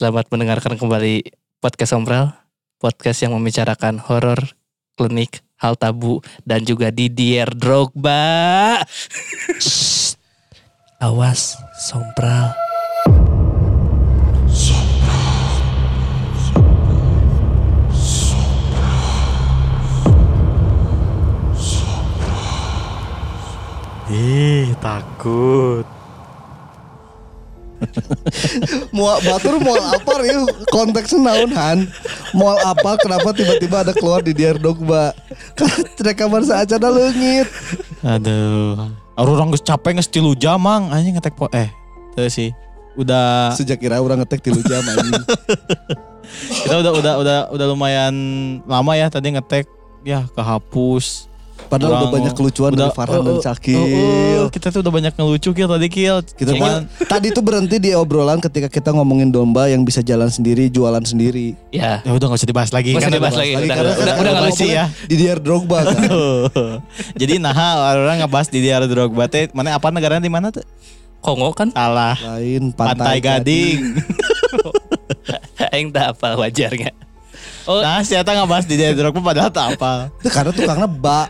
Selamat mendengarkan kembali podcast Sompral, podcast yang membicarakan horor, klinik, hal tabu, dan juga Didier Drogba. Awas, Sompral. Ih, takut. Mual batur mual apa ya konteksnya naon Han? Mual apa kenapa tiba-tiba ada keluar di Diar Dogba Kan rekaman saacana leungit. Aduh. Orang geus capek geus tilu jam mang. Anjing ngetek po eh teu sih. Udah Sejak kira orang ngetek tilu jam anjing. Kita udah udah udah udah lumayan lama ya tadi ngetek. Ya kehapus. Padahal udah Orang- banyak kelucuan dari Farhan dan oh, oh, Cakil oh, kita tuh udah banyak ngelucu Kil tadi Kil. Kita Cuman tadi tuh berhenti di obrolan ketika kita ngomongin domba yang bisa jalan sendiri, jualan sendiri. Ya, ya udah gak usah dibahas lagi. Nggak usah Kan dibahas udah- lagi. Lagi Udah, karena udah, kan udah nggak kita lucu ya. Di Diar Drogba kan. Jadi nah orang ngebahas di Diar Drogba teh mana apa negaranya di mana tuh? Kongo kan? Salah. Lain Pantai, pantai, Gading. Aing tak apa wajarnya. Oh, Nah, si Eta ngebahas di Diar Drogba padahal tak apa. Itu karena tukangnya ba,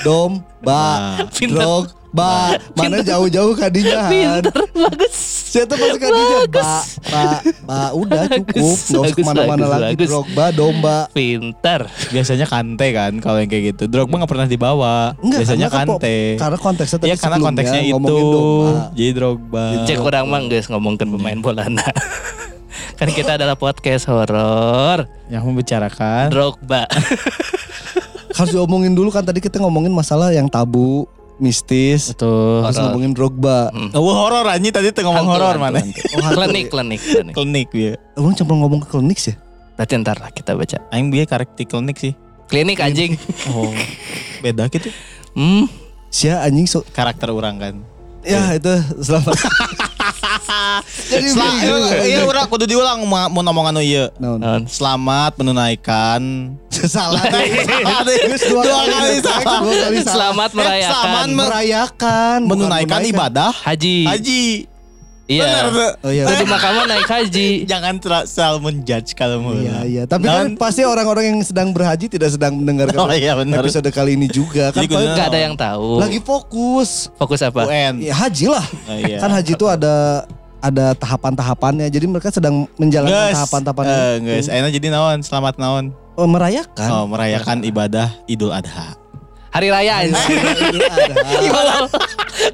dom, ba, drog, ba. Mana jauh-jauh kadinya Han. pinter, bagus. Siapa pasti kadinya ba, ba, ba. Udah cukup. Nggak usah ke mana-mana lagi. bagus. Drogba, domba. Pinter. Biasanya kante kan kalau yang kayak gitu. Drogba nggak pernah dibawa. Biasanya karena kan po- kante. Karena konteksnya tadi Iya karena sebelumnya konteksnya itu. domba. Jadi Drogba. Cek orang mah guys ngomongin pemain bola nah. kan kita adalah podcast horor Yang membicarakan. Drogba. Harus diomongin dulu kan tadi kita ngomongin masalah yang tabu, mistis. Betul. Harus ngomongin Drogba. Oh horor anjing tadi tuh ngomong horor mana? Oh, klinik, ya? klinik, klinik. Klinik dia. Orang cuma ngomong ke klinik sih. Berarti ntar lah kita baca. Aing biar karakter klinik sih. Klinik anjing. Oh. Beda gitu. Hmm. Sia anjing so Karakter orang kan. Ya itu selamat. Jadi begini, iya orang kudu diulang mau mau ngomongan oh iya. Non. Selamat menunaikan Salah. Terus dua, kali salah. Selamat Eh, selamat merayakan me- merayakan, menunaikan ibadah haji. haji. Iya. Bener tuh. Oh iya. Itu di Makamah naik haji. Jangan terlalu menjudge kalau mau. Iya iya, tapi kan pasti orang-orang yang sedang berhaji tidak sedang mendengarkan Oh iya benar. episode kali ini juga kan Jadi kudu- Gak ada yang tahu. lagi fokus. Fokus apa? UN. Ya haji lah. Oh, iya. Kan haji itu ada ada tahapan-tahapannya. Jadi mereka sedang menjalankan Guys, tahapan-tahapan eh, itu. guys, enak jadi naon, selamat naon. Oh, merayakan. Oh, merayakan ibadah Idul Adha. Hari raya. Idul Adha. Tolol.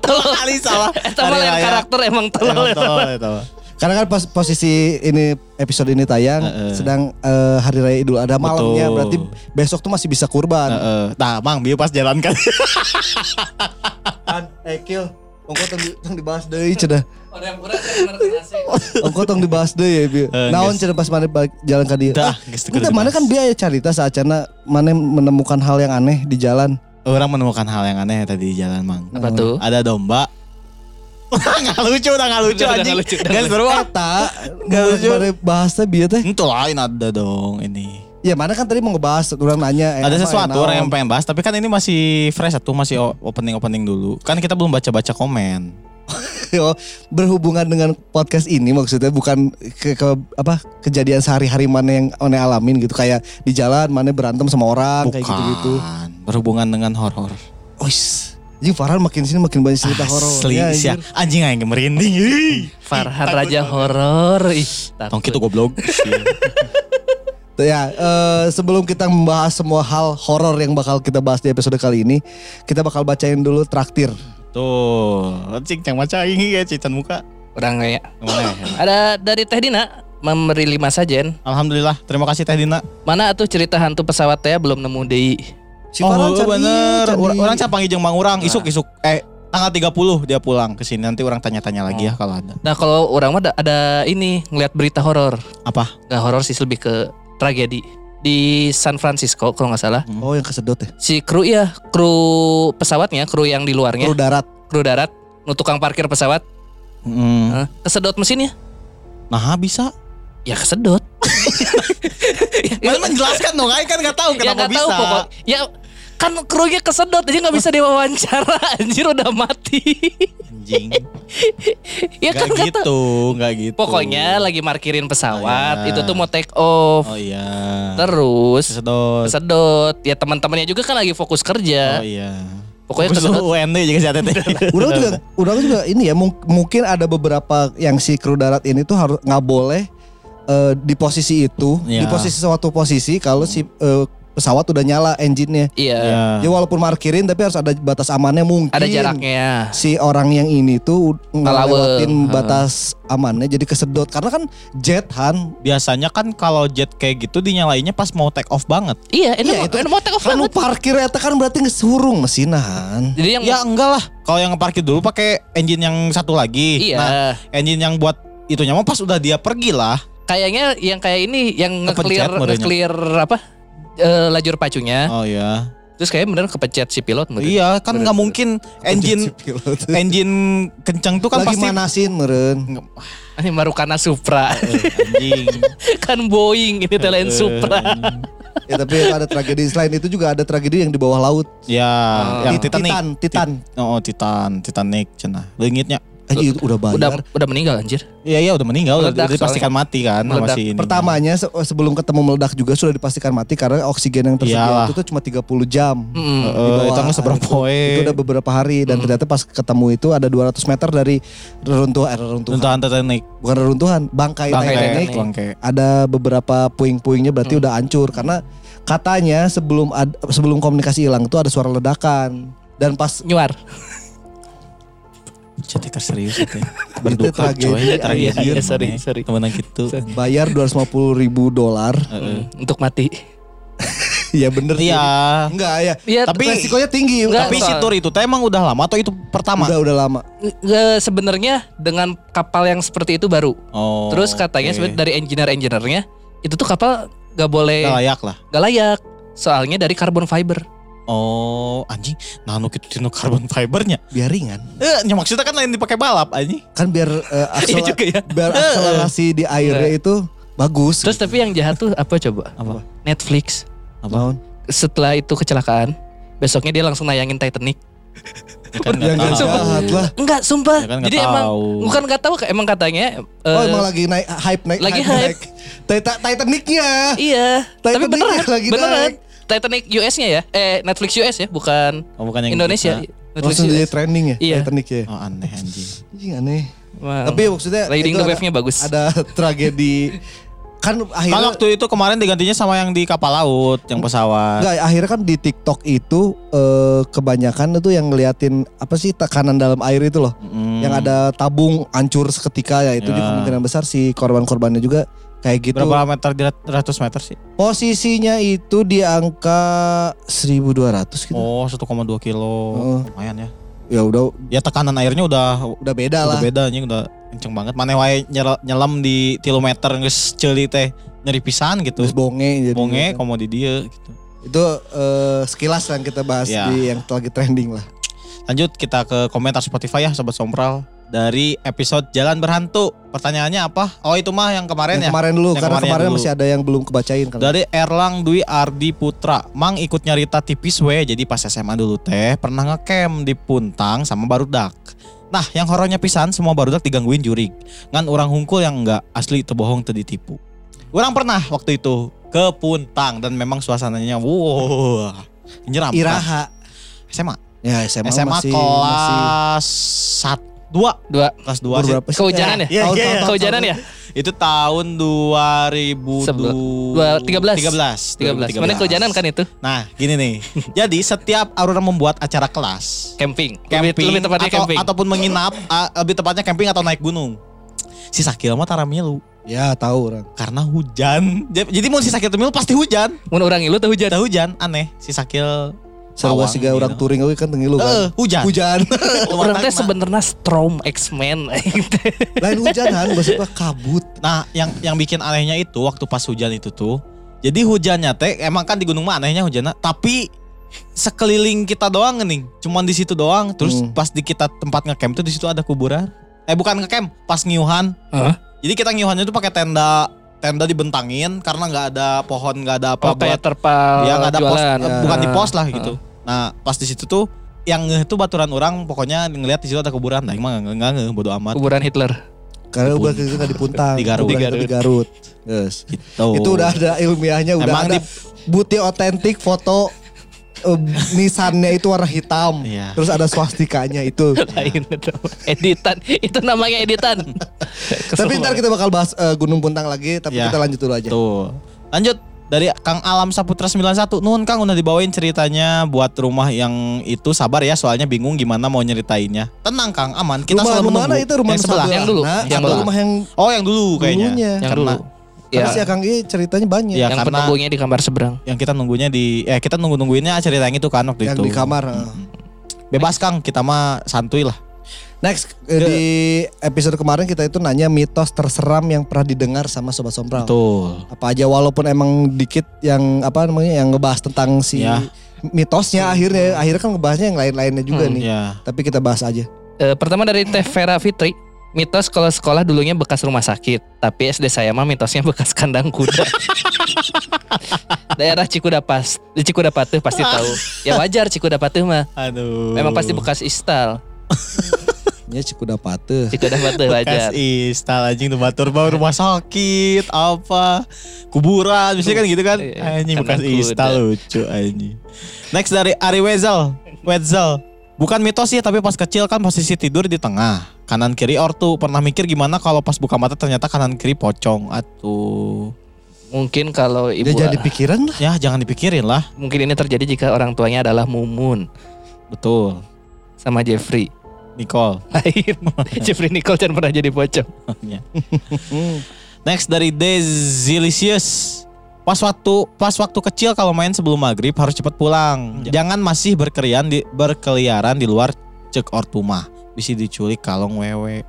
Tolol. Kali salah. Eta mah lain karakter emang tolol. Emang tolol itu. Karena kan pas posisi ini episode ini tayang Heeh. sedang eh, hari raya Idul Adha malamnya Betul. berarti besok tuh masih bisa kurban. Heeh. Nah, Mang, biar pas jalan kan. Kan eh kill. Ongko tong dibahas deui cenah. Orang kurang tong dibahas deui ya bieu. Eh, Naon cenah pas mana balik jalan ka dieu. Dah, Ah, geus teu kudu Entah mana kan biaya cerita saat cenah mana menemukan hal yang aneh di jalan. Orang menemukan hal yang aneh tadi di jalan, Mang. Apa tuh? Ada domba. nggak lucu, udah nggak lucu anjing. nggak seru. Eta Nggak lucu. Mana bahasnya bieu teh. Itu lain ada dong ini. Ya mana kan tadi mau ngebahas orang nanya eh, ada sesuatu eh, orang yang pengen bahas, tapi kan ini masih fresh satu masih opening opening dulu. Kan kita belum baca baca komen. Oh, berhubungan dengan podcast ini maksudnya bukan ke, ke apa kejadian sehari-hari mana yang one alamin gitu kayak di jalan mana berantem sama orang kayak gitu-gitu. Berhubungan dengan horor. Ois. Jadi Farhan makin sini makin banyak cerita horor. Asli, Ya, anjir. anjing aing merinding. Farhan Raja Horor. Ih, Tong gitu goblok. Tuh Ya, eh, sebelum kita membahas semua hal horor yang bakal kita bahas di episode kali ini, kita bakal bacain dulu traktir. Tuh, cing cang maca ini ya cican muka. Orang. Ke mana ya? Ada dari Teh Dina memberi lima sajen. Alhamdulillah, terima kasih Teh Dina. Mana atuh cerita hantu pesawat teh belum nemu deui. Si can Oh, bener. Orang capang jeung Mang Urang, isuk-isuk eh tanggal 30 dia pulang ke sini. Nanti orang tanya-tanya lagi ya kalau ada. Nah kalau orang mah ada, ada ini ngeliat berita horor. Apa? Nggak horor sih lebih ke tragedi di San Francisco kalau nggak salah. Oh, yang kesedot ya. Si kru ya kru pesawatnya, kru yang di luarnya, Kru darat. kru darat, tukang parkir pesawat, Hmm. kesedot mesinnya. Nah, bisa. Ya kesedot. Mana menjelaskan dong, kan nggak tahu ya kenapa nggak bisa. tahu pokok. Ya kan krunya kesedot aja nggak bisa diwawancara anjir udah mati anjing. Ya Gak kan kata. gitu, gak gitu. Pokoknya lagi markirin pesawat, Oh, iya. itu tuh mau take off. Oh iya. Terus Sedot. sedot. Ya teman-temannya juga kan lagi fokus kerja. Oh iya. Pokoknya Fokus kesedot. UND juga sih ATT. Udah juga, udah juga ini ya mung- mungkin ada beberapa yang si kru darat ini tuh harus nggak boleh eh, di posisi itu, Ya. di posisi suatu posisi kalau si eh, pesawat udah nyala engine-nya. Iya. Iya. Ya walaupun markirin tapi harus ada batas amannya mungkin. Ada jaraknya. Si orang yang ini tuh ngelewatin batas amannya jadi kesedot karena kan jet Han. Biasanya kan kalau jet kayak gitu dinyalainnya pas mau take off banget. Iya, ini Iya, mau, itu- ini mau take off Kan lu banget. parkir eta kan berarti ngehurung mesin Han. Jadi yang Ya enggak lah. Kalau yang ngeparkir dulu pakai engine yang satu lagi. iya, Nah, engine yang buat itunya mah pas udah dia pergi lah. kayaknya yang kayak ini yang nge-clear nge-clear apa? Eh, lajur pacunya. Oh iya. Terus kayak bener kepencet si pilot mungkin. Iya kan nggak mungkin engine engine kencang tuh kan Lagi pasti manasin meren. Ini Marukana Supra. anjing. kan Boeing ini Telen Supra. Ya tapi ada tragedi selain itu juga ada tragedi yang di bawah laut. Ya, yang Di Titanic. Titan, Titan. Oh, Titan, Titanic cenah. Leungitnya. Aja itu udah Udah bayar. udah meninggal anjir. Iya iya udah meninggal, udah, Meledak udah dipastikan mati kan Meledak. si ini. Pertamanya se- sebelum ketemu meledak juga sudah dipastikan mati karena oksigen yang tersedia Iyalah. itu tuh cuma 30 jam. Heeh, di bawah itu nggak seberapa itu. poe. Itu udah beberapa hari dan ternyata pas ketemu itu ada 200 meter dari reruntuhan, eh, reruntuhan. Runtuhan Titanic. bukan reruntuhan, bangkai, Bangkai Titanic. Titanic. Bangkai. Ada beberapa puing-puingnya berarti udah hancur karena katanya sebelum ad- sebelum komunikasi hilang itu ada suara ledakan dan pas Nyuar. Cetek serius itu. Itu tragedi, tragedi. iya, iya, sorry, mana. sorry. Temenan gitu. bayar 250 ribu dolar, Heeh. Untuk mati. ya bener sih. Iya. Enggak ya. Iya, Tapi- Resikonya tinggi. Enggak, Tapi si tour itu teh emang udah lama atau itu pertama? Udah udah lama. sebenarnya dengan kapal yang seperti itu baru. Oh. Terus katanya sebenarnya dari engineer-engineernya itu tuh kapal gak boleh Nggak layak lah. gak layak. Soalnya dari carbon fiber. Oh, anjing. Nah, nu kitu tinu carbon fibernya. Biar ringan. Eh, nya maksudnya kan lain dipakai balap anjing. Kan biar eh, Iya aksela- juga ya. biar akselerasi di airnya itu bagus. Terus tapi yang jahat tuh apa coba? Apa? Netflix. Naon? Setelah itu kecelakaan, besoknya dia langsung nayangin Titanic. Ya kan Ya nggak nggak tahu. jahat lah. Enggak, sumpah. Ya kan Jadi emang tahu. bukan nggak tahu, emang katanya Oh eh, emang lagi naik hype naik lagi hype. hype. Titanicnya. Iya, tapi Titanic beneran, lagi beneran. naik. Titanic US-nya ya, eh Netflix US ya, bukan Oh, bukan yang Indonesia. kita. Netflix Langsung jadi trending ya Iya. Titanic ya. Oh, aneh anjing. Anjing aneh. Wow. Tapi maksudnya Riding the ada- wave-nya bagus. Ada tragedi kan Kan akhirnya waktu itu kemarin digantinya sama yang di kapal laut, yang pesawat. Enggak, akhirnya kan di TikTok itu eh, kebanyakan itu yang ngeliatin apa sih tekanan dalam air itu loh. Mm. Yang ada tabung hancur seketika ya itu Ya. juga kemungkinan besar si korban-korbannya juga kayak gitu. Berapa meter di rat- ratus meter sih? Posisinya itu di angka 1200 gitu. Oh, 1,2 kilo. Oh. Lumayan ya. Ya udah Ya tekanan airnya udah udah beda udah lah. beda anjing udah kenceng banget. Mana wae nyel- nyelam di kilometer geus ceuli teh nyeri pisan gitu. Terus bonge jadi. Bonge komo di dia gitu. Itu eh, sekilas yang kita bahas Ya. di yang lagi trending lah. Lanjut kita ke komentar Spotify ya sobat Sompral dari episode Jalan Berhantu. Pertanyaannya apa? Oh itu mah yang kemarin yang ya. kemarin dulu Yang karena kemarin kemarin dulu. masih ada yang belum kebacain kan. Dari Erlang Dwi Ardi Putra. Mang ikut nyarita tipis we. Jadi pas SMA dulu teh pernah ngecamp di Puntang sama barudak. Nah yang horornya pisan semua barudak digangguin jurig. Ngan orang hungkul yang enggak asli itu bohong teu ditipu. Orang pernah waktu itu ke Puntang dan memang suasananya wow nyeram. Iraha. SMA. Ya SMA, SMA masih, masih kelas sat dua Dua. kelas dua sih. berapa sih? Kehujanan ya? Iya, tahun- iya. tahun- Kehujanan ya? Itu tahun 2000 Sebelum- dua- 13. 13. 13. Mana kehujanan kan itu? Nah, gini nih. Jadi setiap Aurora membuat acara kelas, Camping. camping, lebih, lebih tepatnya atau, camping. ataupun menginap, ah, lebih tepatnya camping atau naik gunung. Si Sakil mah tara milu Ya tahu orang. karena hujan. Jadi jadi mau si Sakil teu milu pasti hujan. Mun orang ilu tuh hujan. Ada hujan, aneh. Si Sakil Sarwa siga orang gitu. touring euy kan tengilu kan. hujan. Hujan. Orang teh sebenarnya Strom X-Men. Lain hujanan maksudnya kabut. Nah, yang yang bikin anehnya itu waktu pas hujan itu tuh. Jadi hujannya teh emang kan di gunung mah anehnya hujannya, tapi sekeliling kita doang nih. Cuman di situ doang. Terus Hmm. pas di kita tempat ngecamp tuh di situ ada kuburan. Eh bukan ngecamp, pas ngiuhan. Hah? Jadi kita ngiuhannya tuh pakai tenda tenda dibentangin karena nggak ada pohon, nggak ada apa Oh kayak buat terpal ya nggak ada pos, jualan. Ya. bukan di pos lah gitu. Nah, pas di situ tuh yang ngeh tuh baturan orang pokoknya ngelihat di situ ada kuburan. Nah, emang nggak nggak ngeh bodo amat. Kuburan Hitler. Karena Di udah Pun- kita di Puntang. Di Garut. Kuburan kita di Garut. Yes. Gitu. Itu udah ada ilmiahnya, udah Emang ada di- bukti otentik foto eh, nisannya itu warna hitam. Iya. Terus ada swastikanya itu. Lain itu. Editan. Itu namanya editan. tapi ntar kita bakal bahas eh, Gunung Puntang lagi, tapi Ya. kita lanjut dulu aja. Tuh. Lanjut dari Kang Alam Saputra 91. Nuhun Kang udah dibawain ceritanya buat rumah yang itu sabar ya soalnya bingung gimana mau nyeritainnya. Tenang Kang, aman. Kita rumah selalu rumah mana menunggu. itu rumah yang sebelah. Yang dulu, Belanda, yang dulu. rumah yang Oh, yang dulu kayaknya. dulunya. Yang Karena- dulu. Karena Ya, si Akang I ceritanya banyak. Ya, yang penunggunya di kamar seberang. Yang kita nunggunya di eh kita nunggu-nungguinnya cerita yang itu kan waktu yang itu. di kamar. eh. Bebas Kang, kita mah santuy lah. Next eh, di episode kemarin kita itu nanya mitos terseram yang pernah didengar sama sobat sompral. Betul. Apa aja walaupun emang dikit yang apa namanya yang ngebahas tentang si Ya. mitosnya akhirnya akhirnya kan ngebahasnya yang lain-lainnya juga Hmm, nih. Ya. Tapi kita bahas aja. Eh, pertama dari Teh Vera Fitri. Mitos kalau sekolah dulunya bekas rumah sakit, tapi SD saya mah mitosnya bekas kandang kuda. Daerah Cikudapast, di Cikudapatuh pasti tahu. Ya wajar Cikudapatuh mah. Aduh. Memang pasti bekas istal. Ya Cikuda Pate. Cikudapatuh Bekas wajar. istal anjing tuh batur bau rumah sakit apa kuburan biasanya kan gitu kan Iya, anjing bekas kandang kuda. istal lucu anjing next dari Ari Wezel Wezel bukan mitos sih tapi pas kecil kan posisi tidur di tengah kanan kiri ortu pernah mikir gimana kalau pas buka mata ternyata kanan kiri pocong atuh Mungkin kalau ibu Dia jadi pikiran lah. ya jangan dipikirin lah mungkin ini terjadi jika orang tuanya adalah Mumun betul sama Jeffrey. Nicole Lain. Jeffrey Nicole jangan pernah jadi pocong. Ya. Next dari Dezilicious. Pas waktu pas waktu kecil kalau main sebelum maghrib harus cepat pulang. Jangan masih berkeliaran di berkeliaran di luar cek ortuma. Bisa diculik kalong wewe.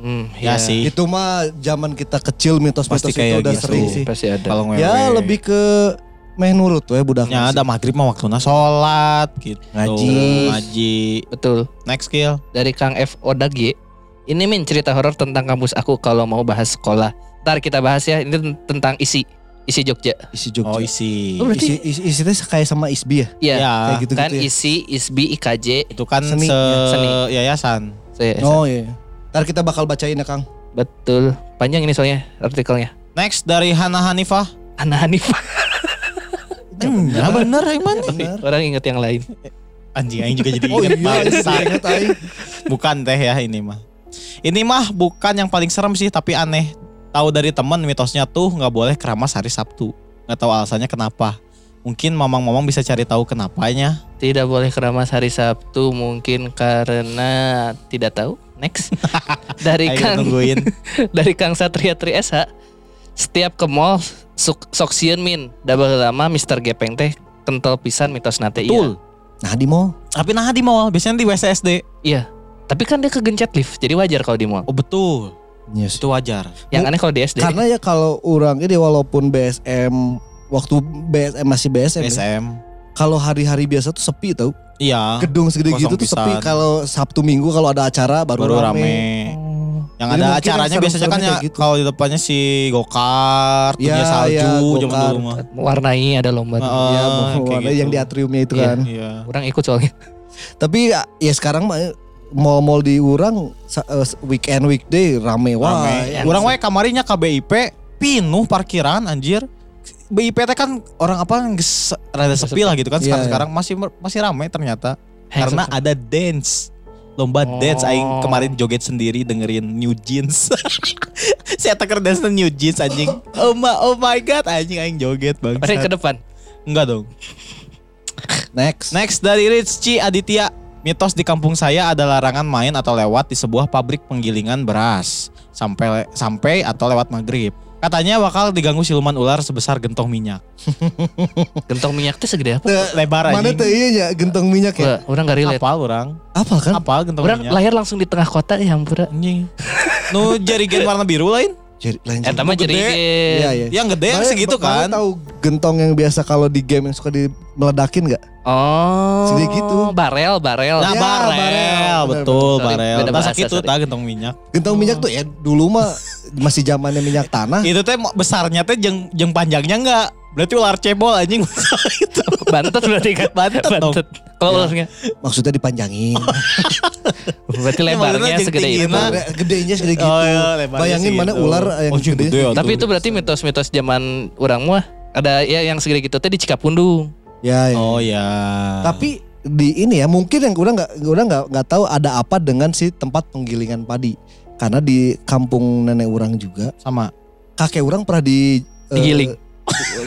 Hmm, Ya sih. Itu mah zaman kita kecil mitos-mitos Pasti itu kayak udah gitu. sering sih. Pasti ada. Kalong wewe. Ya lebih ke meh nurut we budak. Ya ada maghrib mah waktunya sholat gitu. Ngaji. Ngaji. Betul. Next skill. Dari Kang F Odagi. Ini min cerita horor tentang kampus aku kalau mau bahas sekolah. Ntar kita bahas ya. Ini ten- tentang isi isi Jogja. Isi Jogja. Oh isi. Oh, berarti- isi, isi, isinya kayak sama Isbi ya? Iya. Ya, Kayak gitu Kan gitu ya. isi ISBI IKJ. itu kan Seni, se ya, seni. yayasan. Saya, Oh iya. Ntar kita bakal bacain ya Kang. Betul. Panjang ini soalnya artikelnya. Next dari Hana Hanifah. Ana Hanifah. Ya bener emang Bener. Orang inget yang lain. Anjing aing juga jadi Oh inget iya, bangsa. iya, ingat aing. Bukan teh ya ini mah. Ini mah bukan yang paling serem sih tapi aneh. Tahu dari teman mitosnya tuh nggak boleh keramas hari Sabtu. Nggak tahu alasannya kenapa. Mungkin mamang-mamang bisa cari tahu kenapanya. Tidak boleh keramas hari Sabtu mungkin karena tidak tahu. Next. Dari Ayo Kang tungguin. dari Kang Satria Tri SH. Setiap ke mall suk, sok sieun min. Double lama Mr. Gepeng teh kental pisan mitos nate Betul. Nah di mall. Tapi nah di mall biasanya di WCSD. Iya. Tapi kan dia kegencet lift, jadi wajar kalau di mall. Oh betul. Yes. Itu wajar. Yang aneh kalau di SD. Karena ya kalau orang ini walaupun BSM waktu BSM masih BSM, ya, SM. kalau hari-hari biasa tuh sepi tau. Iya. Gedung segede gitu tuh sepi. Kalau Sabtu Minggu kalau ada acara baru, Baru rame. rame. Yang Jadi ada acaranya yang biasanya kan ya gitu. kalau di depannya si go-kart, Ya, salju ya, zaman dulu mah. Warnai ada lomba. tuh. Iya, kayak warna gitu. yang di atriumnya itu Iya. kan. Iya. Orang ikut soalnya. Tapi ya, ya sekarang mah mall-mall di urang sa- eh, weekend weekday rame wah. Rame. yang Urang wae kamarinya KBIP pinuh parkiran anjir. BIP teh kan orang apa rada sepi lah gitu kan Iya, sekarang sekarang masih masih ramai ternyata karena ada dance lomba Oh. dance aing kemarin joget sendiri dengerin New Jeans. Saya teker dance New Jeans anjing. Oh my oh my god anjing aing joget bang Padahal ke depan. enggak dong. Next. next dari Rizky Aditya. Mitos di kampung saya ada larangan main atau lewat di sebuah pabrik penggilingan beras. Sampai sampai atau lewat maghrib katanya bakal diganggu siluman ular sebesar gentong minyak Gentong minyak teh segede apa? Teu- lebar Mana anjing tuh iya ya gentong minyak ya? Orang gak relate. apal orang Apa kan? apal gentong Orang minyak lahir langsung di tengah kota ya ampura. anjing nu jerigen warna biru lain Jadi lain Eta mah gede. jadi Iya iya. yang gede yang segitu kan tahu gentong yang biasa kalau di game yang suka di meledakin nggak? Oh. Segede gitu. Barel, barel. Nah Ya, barel, barel. betul Sorry, barel. beda Nah bahasa, segitu sorry. tah gentong minyak. Gentong minyak tuh ya dulu mah masih zamannya minyak tanah. Itu teh besarnya teh jeng jeng panjangnya enggak Berarti ular cebol anjing. itu. Bantet berarti kan? Bantet dong. Kalau ularnya. Maksudnya dipanjangin. Berarti Ya, lebarnya maksudnya segede itu. nah. Gedenya segede gitu. Oh, iya, Bayangin mana segitu. ular yang Oh, gede. gede ya. Tapi itu berarti mitos-mitos zaman orang mah ada ya yang segede gitu teh di Cikapundung. Ya, ya. Oh ya. Tapi di ini ya mungkin yang udah nggak udah nggak nggak tahu ada apa dengan si tempat penggilingan padi. Karena di kampung nenek orang juga sama. kakek orang pernah di eh, Digiling.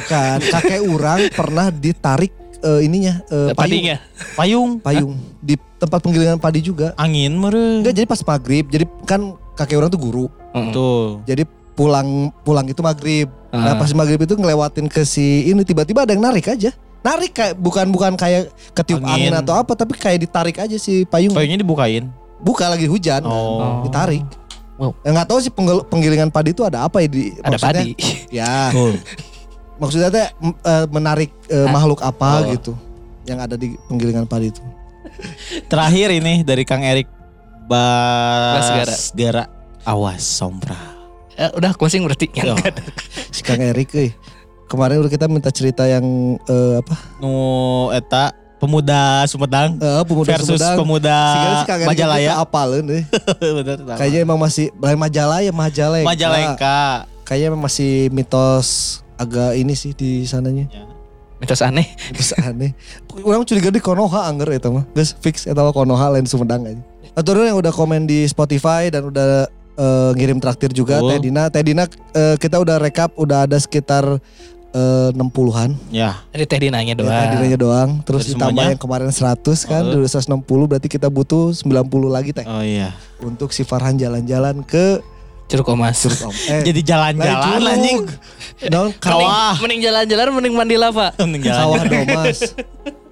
Kan kakek orang pernah ditarik eh, ininya eh, payung, Padinya. Payung. payung di tempat penggilingan padi juga. Angin meren. Enggak jadi pas maghrib jadi kan kakek orang tuh guru Heeh. Tuh. jadi pulang pulang itu maghrib. Nah Ah. pas maghrib itu ngelewatin ke si ini tiba-tiba ada yang narik aja. Narik kayak bukan bukan kayak ketiup angin. Angin. atau apa tapi kayak ditarik aja si payung. Payungnya dibukain. Buka lagi hujan. Oh. Ditarik. Wow. Ya nggak tahu sih penggilingan padi itu ada apa ya di Ada maksudnya- padi. Ya. maksudnya teh eh, menarik eh, Ah. makhluk apa Oh. gitu yang ada di penggilingan padi itu. Terakhir ini dari Kang Erik Basgara. Basgara. Awas sompra. Eh, udah closing berarti. Yo. Si Kang Erik euy. Kemarin udah kita minta cerita yang eh, apa? Nu eta pemuda Sumedang Eh, pemuda versus Sumedang. pemuda si Majalaya. apaleun euy. Bener. Kayaknya emang masih lain Majalaya, Majalengka. Majalengka. Kayaknya emang masih mitos agak ini sih di sananya. Mitos aneh. Terus aneh. Orang curiga di Konoha anger itu mah. Guys fix mah Konoha lain Sumedang aja. Atau yang udah komen di Spotify dan udah eh, ngirim traktir juga Betul. Teh Dina. Teh Dina eh, kita udah rekap udah ada sekitar eh, 60-an. Ya. Dari teh dinanya doang. Teh Dinanya doang. Terus Dari ditambah semuanya? yang kemarin 100 kan, Oh. udah 160 berarti kita butuh 90 lagi Teh. Oh iya. Untuk si Farhan jalan-jalan ke Curug Omas. Curug Om. Eh, Jadi jalan-jalan anjing. Mending, Kawah. mending jalan-jalan mending mandi lava. Mending jalan. domas.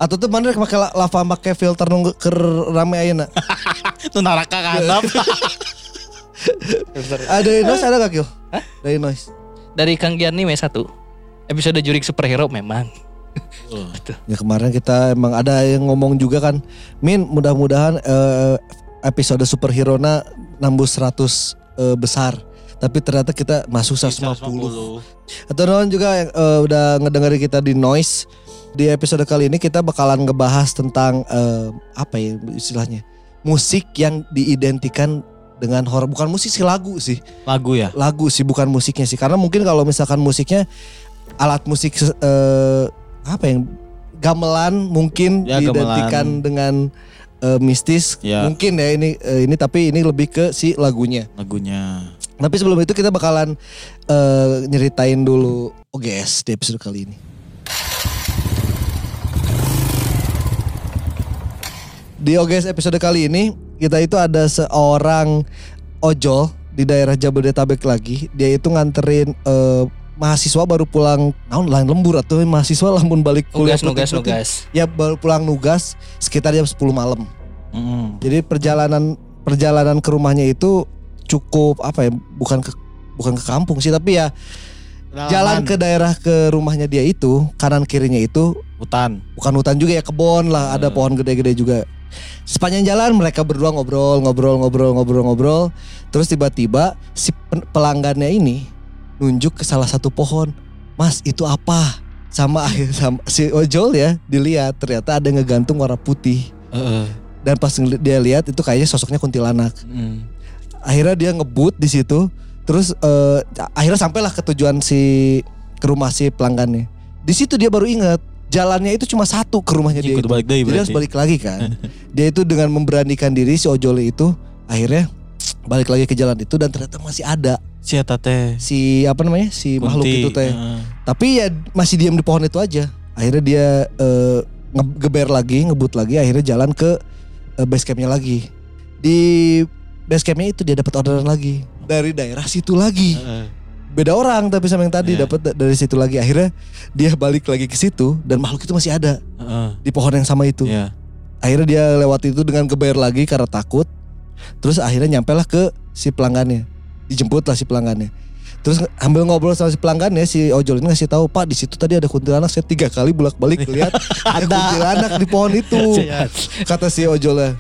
Atau tuh mana la- lava make filter nunggu ke rame ayeuna. Itu neraka kanap. Ada noise ada gak Kyo? Dari noise. Dari Kang Gianni M1. Episode jurik superhero memang. Ya kemarin kita emang ada yang ngomong juga kan, Min mudah-mudahan eh, episode superhero na nambus 100 eh, besar. Tapi ternyata kita masuk 150. Atau non juga yang eh, udah ngedengerin kita di noise. Di episode kali ini kita bakalan ngebahas tentang eh, apa ya istilahnya musik yang diidentikan dengan horor. Bukan musik sih lagu sih. Lagu ya. lagu sih bukan musiknya sih karena mungkin kalau misalkan musiknya alat musik eh, apa yang gamelan mungkin Ya, diidentikan gamelan. dengan eh, mistis Ya. mungkin ya ini eh, ini tapi ini lebih ke si lagunya Lagunya. tapi sebelum itu kita bakalan eh, nyeritain dulu OGS di episode kali ini di OGS episode kali ini kita itu ada seorang ojol di daerah Jabodetabek lagi. Dia itu nganterin eh, mahasiswa baru pulang naon lain lembur atau mahasiswa lamun balik kuliah Nugas, nugas, nugas. Ya baru pulang nugas sekitar jam 10 malam. Mm-mm. Jadi perjalanan perjalanan ke rumahnya itu cukup apa ya bukan ke bukan ke kampung sih tapi ya jalan ke daerah ke rumahnya dia itu kanan kirinya itu hutan. bukan hutan juga ya kebon lah ada Hmm. pohon gede-gede juga sepanjang jalan mereka berdua ngobrol ngobrol ngobrol ngobrol ngobrol terus tiba-tiba si pelanggannya ini nunjuk ke salah satu pohon. Mas itu apa? Sama sama si ojol ya dilihat ternyata ada ngegantung warna putih. Heeh. dan pas dia lihat itu kayaknya sosoknya kuntilanak. Mm. akhirnya dia ngebut di situ terus eh, akhirnya sampailah ke tujuan si ke rumah si pelanggannya. Di situ dia baru ingat jalannya itu cuma satu ke rumahnya dia itu. balik jadi harus balik lagi kan. Dia itu dengan memberanikan diri si ojol itu akhirnya balik lagi ke jalan itu dan ternyata masih ada Si eta teh. si apa namanya si makhluk Kunti. itu teh Heeh. tapi ya masih diam di pohon itu aja akhirnya dia eh, ngegeber lagi ngebut lagi akhirnya jalan ke eh, base campnya lagi di base campnya itu dia dapat orderan lagi dari daerah situ lagi Heeh. beda orang tapi sama yang tadi Iya. dapat da- dari situ lagi akhirnya dia balik lagi ke situ dan makhluk itu masih ada Heeh. di pohon yang sama itu Iya. akhirnya dia lewat itu dengan geber lagi karena takut terus akhirnya nyampe lah ke si pelanggannya dijemput lah si pelanggannya terus ambil ngobrol sama si pelanggannya si ojol ini ngasih tahu pak di situ tadi ada kuntilanak saya tiga kali bolak balik lihat ada kuntilanak di pohon itu kata si ojolnya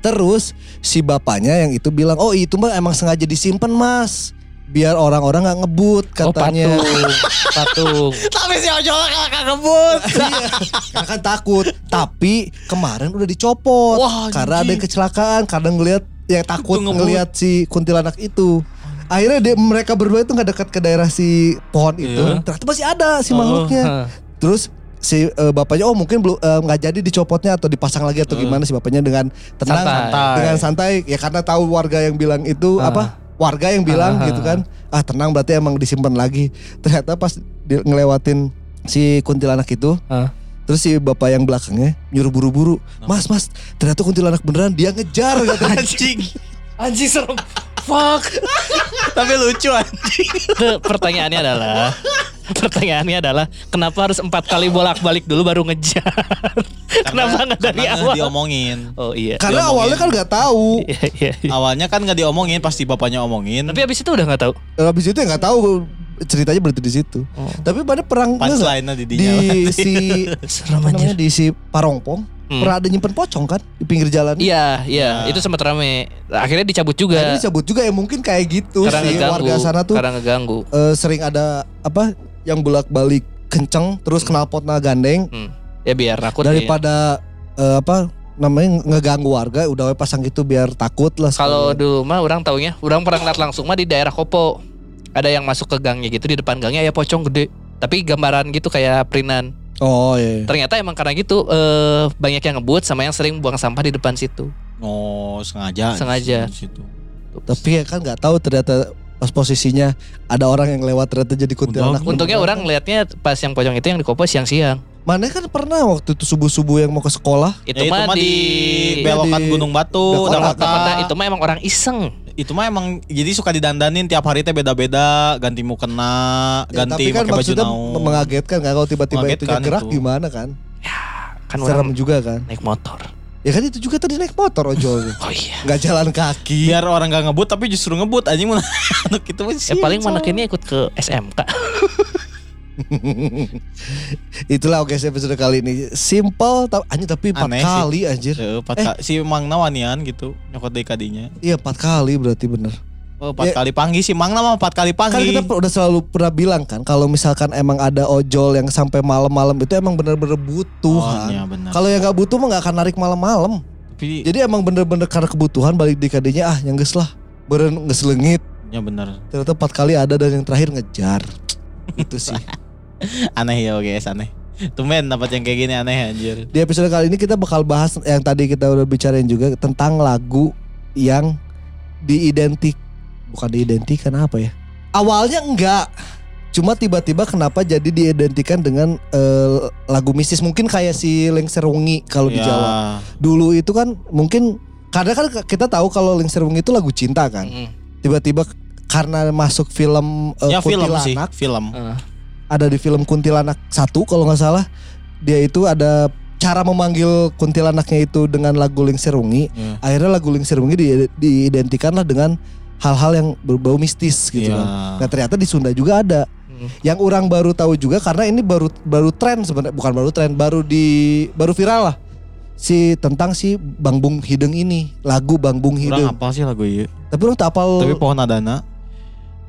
terus si bapaknya yang itu bilang oh itu mah emang sengaja disimpan mas biar orang-orang nggak ngebut Oh katanya. patung. patung. Tapi si ojol kakak ngebut. Iya, karena kan takut. Tapi kemarin udah dicopot Wah, karena ada kecelakaan, karena ngelihat yang takut ngelihat si kuntilanak itu. Akhirnya dia, mereka berdua itu nggak dekat ke daerah si pohon itu. Iya. Ternyata masih ada si Oh, makhluknya. Hah. Terus si eh, bapaknya oh mungkin belum eh, nggak jadi dicopotnya atau dipasang lagi atau Eh. gimana si bapaknya dengan tenang Santai. dengan santai ya karena tahu warga yang bilang itu Ah. apa warga yang bilang Ah, gitu kan ah tenang berarti emang disimpan lagi ternyata pas di, ngelewatin si kuntilanak itu Ah. Terus si bapak yang belakangnya nyuruh buru-buru mas mas ternyata kuntilanak beneran dia ngejar katanya Anjing. Anjing serem. Fuck. Tapi lucu anjing. Tuh, pertanyaannya adalah pertanyaannya adalah kenapa harus empat kali bolak-balik dulu baru ngejar? kenapa nggak dari karena awal? diomongin. Oh iya. karena Diomongin. awalnya kan nggak tahu Iya, iya, iya. Awalnya kan nggak diomongin, pasti bapaknya omongin. Tapi abis itu udah nggak tahu. habis itu ya nggak tahu ceritanya berhenti di situ Oh. tapi pada perang punchline-nya di di si namanya di si Parongpong Hmm. pernah ada nyimpen pocong kan di pinggir jalan. Iya, iya, Ya. itu sempat rame. Akhirnya dicabut juga. Akhirnya disebut juga ya mungkin kayak gitu karena sih ngeganggu. warga sana tuh Karena ngeganggu. eh, sering ada apa yang bolak-balik kenceng terus kenal potna gandeng Hmm. Ya biar takut. ya. daripada eh, apa namanya ngeganggu warga udah pasang gitu biar takut lah. Kalau dulu mah orang taunya, orang pernah ngeliat langsung mah di daerah Kopo. Ada yang masuk ke gangnya gitu di depan gangnya ya pocong gede. Tapi gambaran gitu kayak printan. oh iya. iya. Ternyata emang karena gitu eh, banyak yang ngebut sama yang sering buang sampah di depan situ. Oh, sengaja. Sengaja. di situ. Tapi ya kan nggak tahu ternyata pas posisinya ada orang yang lewat ternyata jadi kuntilanak. Untungnya beneran. orang ngelihatnya pas yang pocong itu yang di Kopo siang-siang. Mana kan pernah waktu itu subuh-subuh yang mau ke sekolah. Itu, Ya, mah di, belokan di- Gunung Batu, Dakota. Itu mah emang orang iseng. Itu mah emang jadi suka didandanin tiap hari teh beda-beda, ganti mukena, Ya, ganti tapi kan pakai baju maksudnya naon. mengagetkan kan kalau tiba-tiba itu gerak itu. gimana kan? Kan Serem orang juga kan. naik motor. Ya kan itu juga tadi naik motor ojol. Oh iya. Nggak jalan kaki. Biar orang gak ngebut tapi justru ngebut anjing mana anak itu mah Ya paling mana ini ikut ke SMK. Itulah oke episode kali ini. Simple ta- anjir tapi empat Aneh sih. kali anjir. Heeh, empat Eh. ka- si Mang Nawanian gitu nyokot dari kadinya. Iya empat kali berarti bener. Oh, empat Ya. kali panggil si Mang nama empat kali Kan panggil. kita per- udah selalu pernah bilang kan kalau misalkan emang ada ojol yang sampai malam-malam itu emang bener-bener butuh Oh, kan. iya. Kalau yang nggak butuh mah nggak akan narik malam-malam. Tapi Jadi emang bener-bener karena kebutuhan balik di kadinya ah yang geus lah. Beren ngeselengit. ya benar. Ternyata empat kali ada dan yang terakhir ngejar. Itu sih. Aneh ya guys, aneh. Tumben dapat yang kayak gini aneh anjir. Di episode kali ini kita bakal bahas yang tadi kita udah bicarain juga tentang lagu yang diidentik bukan diidentikan apa ya? Awalnya enggak. Cuma tiba-tiba kenapa jadi diidentikan dengan eh, lagu mistis mungkin kayak si Lengser Wengi kalau di Ya, Jawa. Dulu itu kan mungkin karena kan kita tahu kalau Lengser Wengi itu lagu cinta kan. Mm. Tiba-tiba karena masuk film eh, Ya film sih, Kuntilanak film. Eh, ada di film Kuntilanak satu kalau nggak salah dia itu ada cara memanggil kuntilanaknya itu dengan lagu Lingser Wengi Ya. akhirnya lagu Lingser Wengi di, diidentikan lah dengan hal-hal yang berbau mistis gitu Iya. kan nah ternyata di Sunda juga ada mm. yang orang baru tahu juga karena ini baru baru tren sebenarnya bukan baru tren baru di baru viral lah si tentang si Bang Bung Hideng ini lagu Bang Bung Hideng apa sih lagu iya? tapi orang tak apal Tapi pohon adana.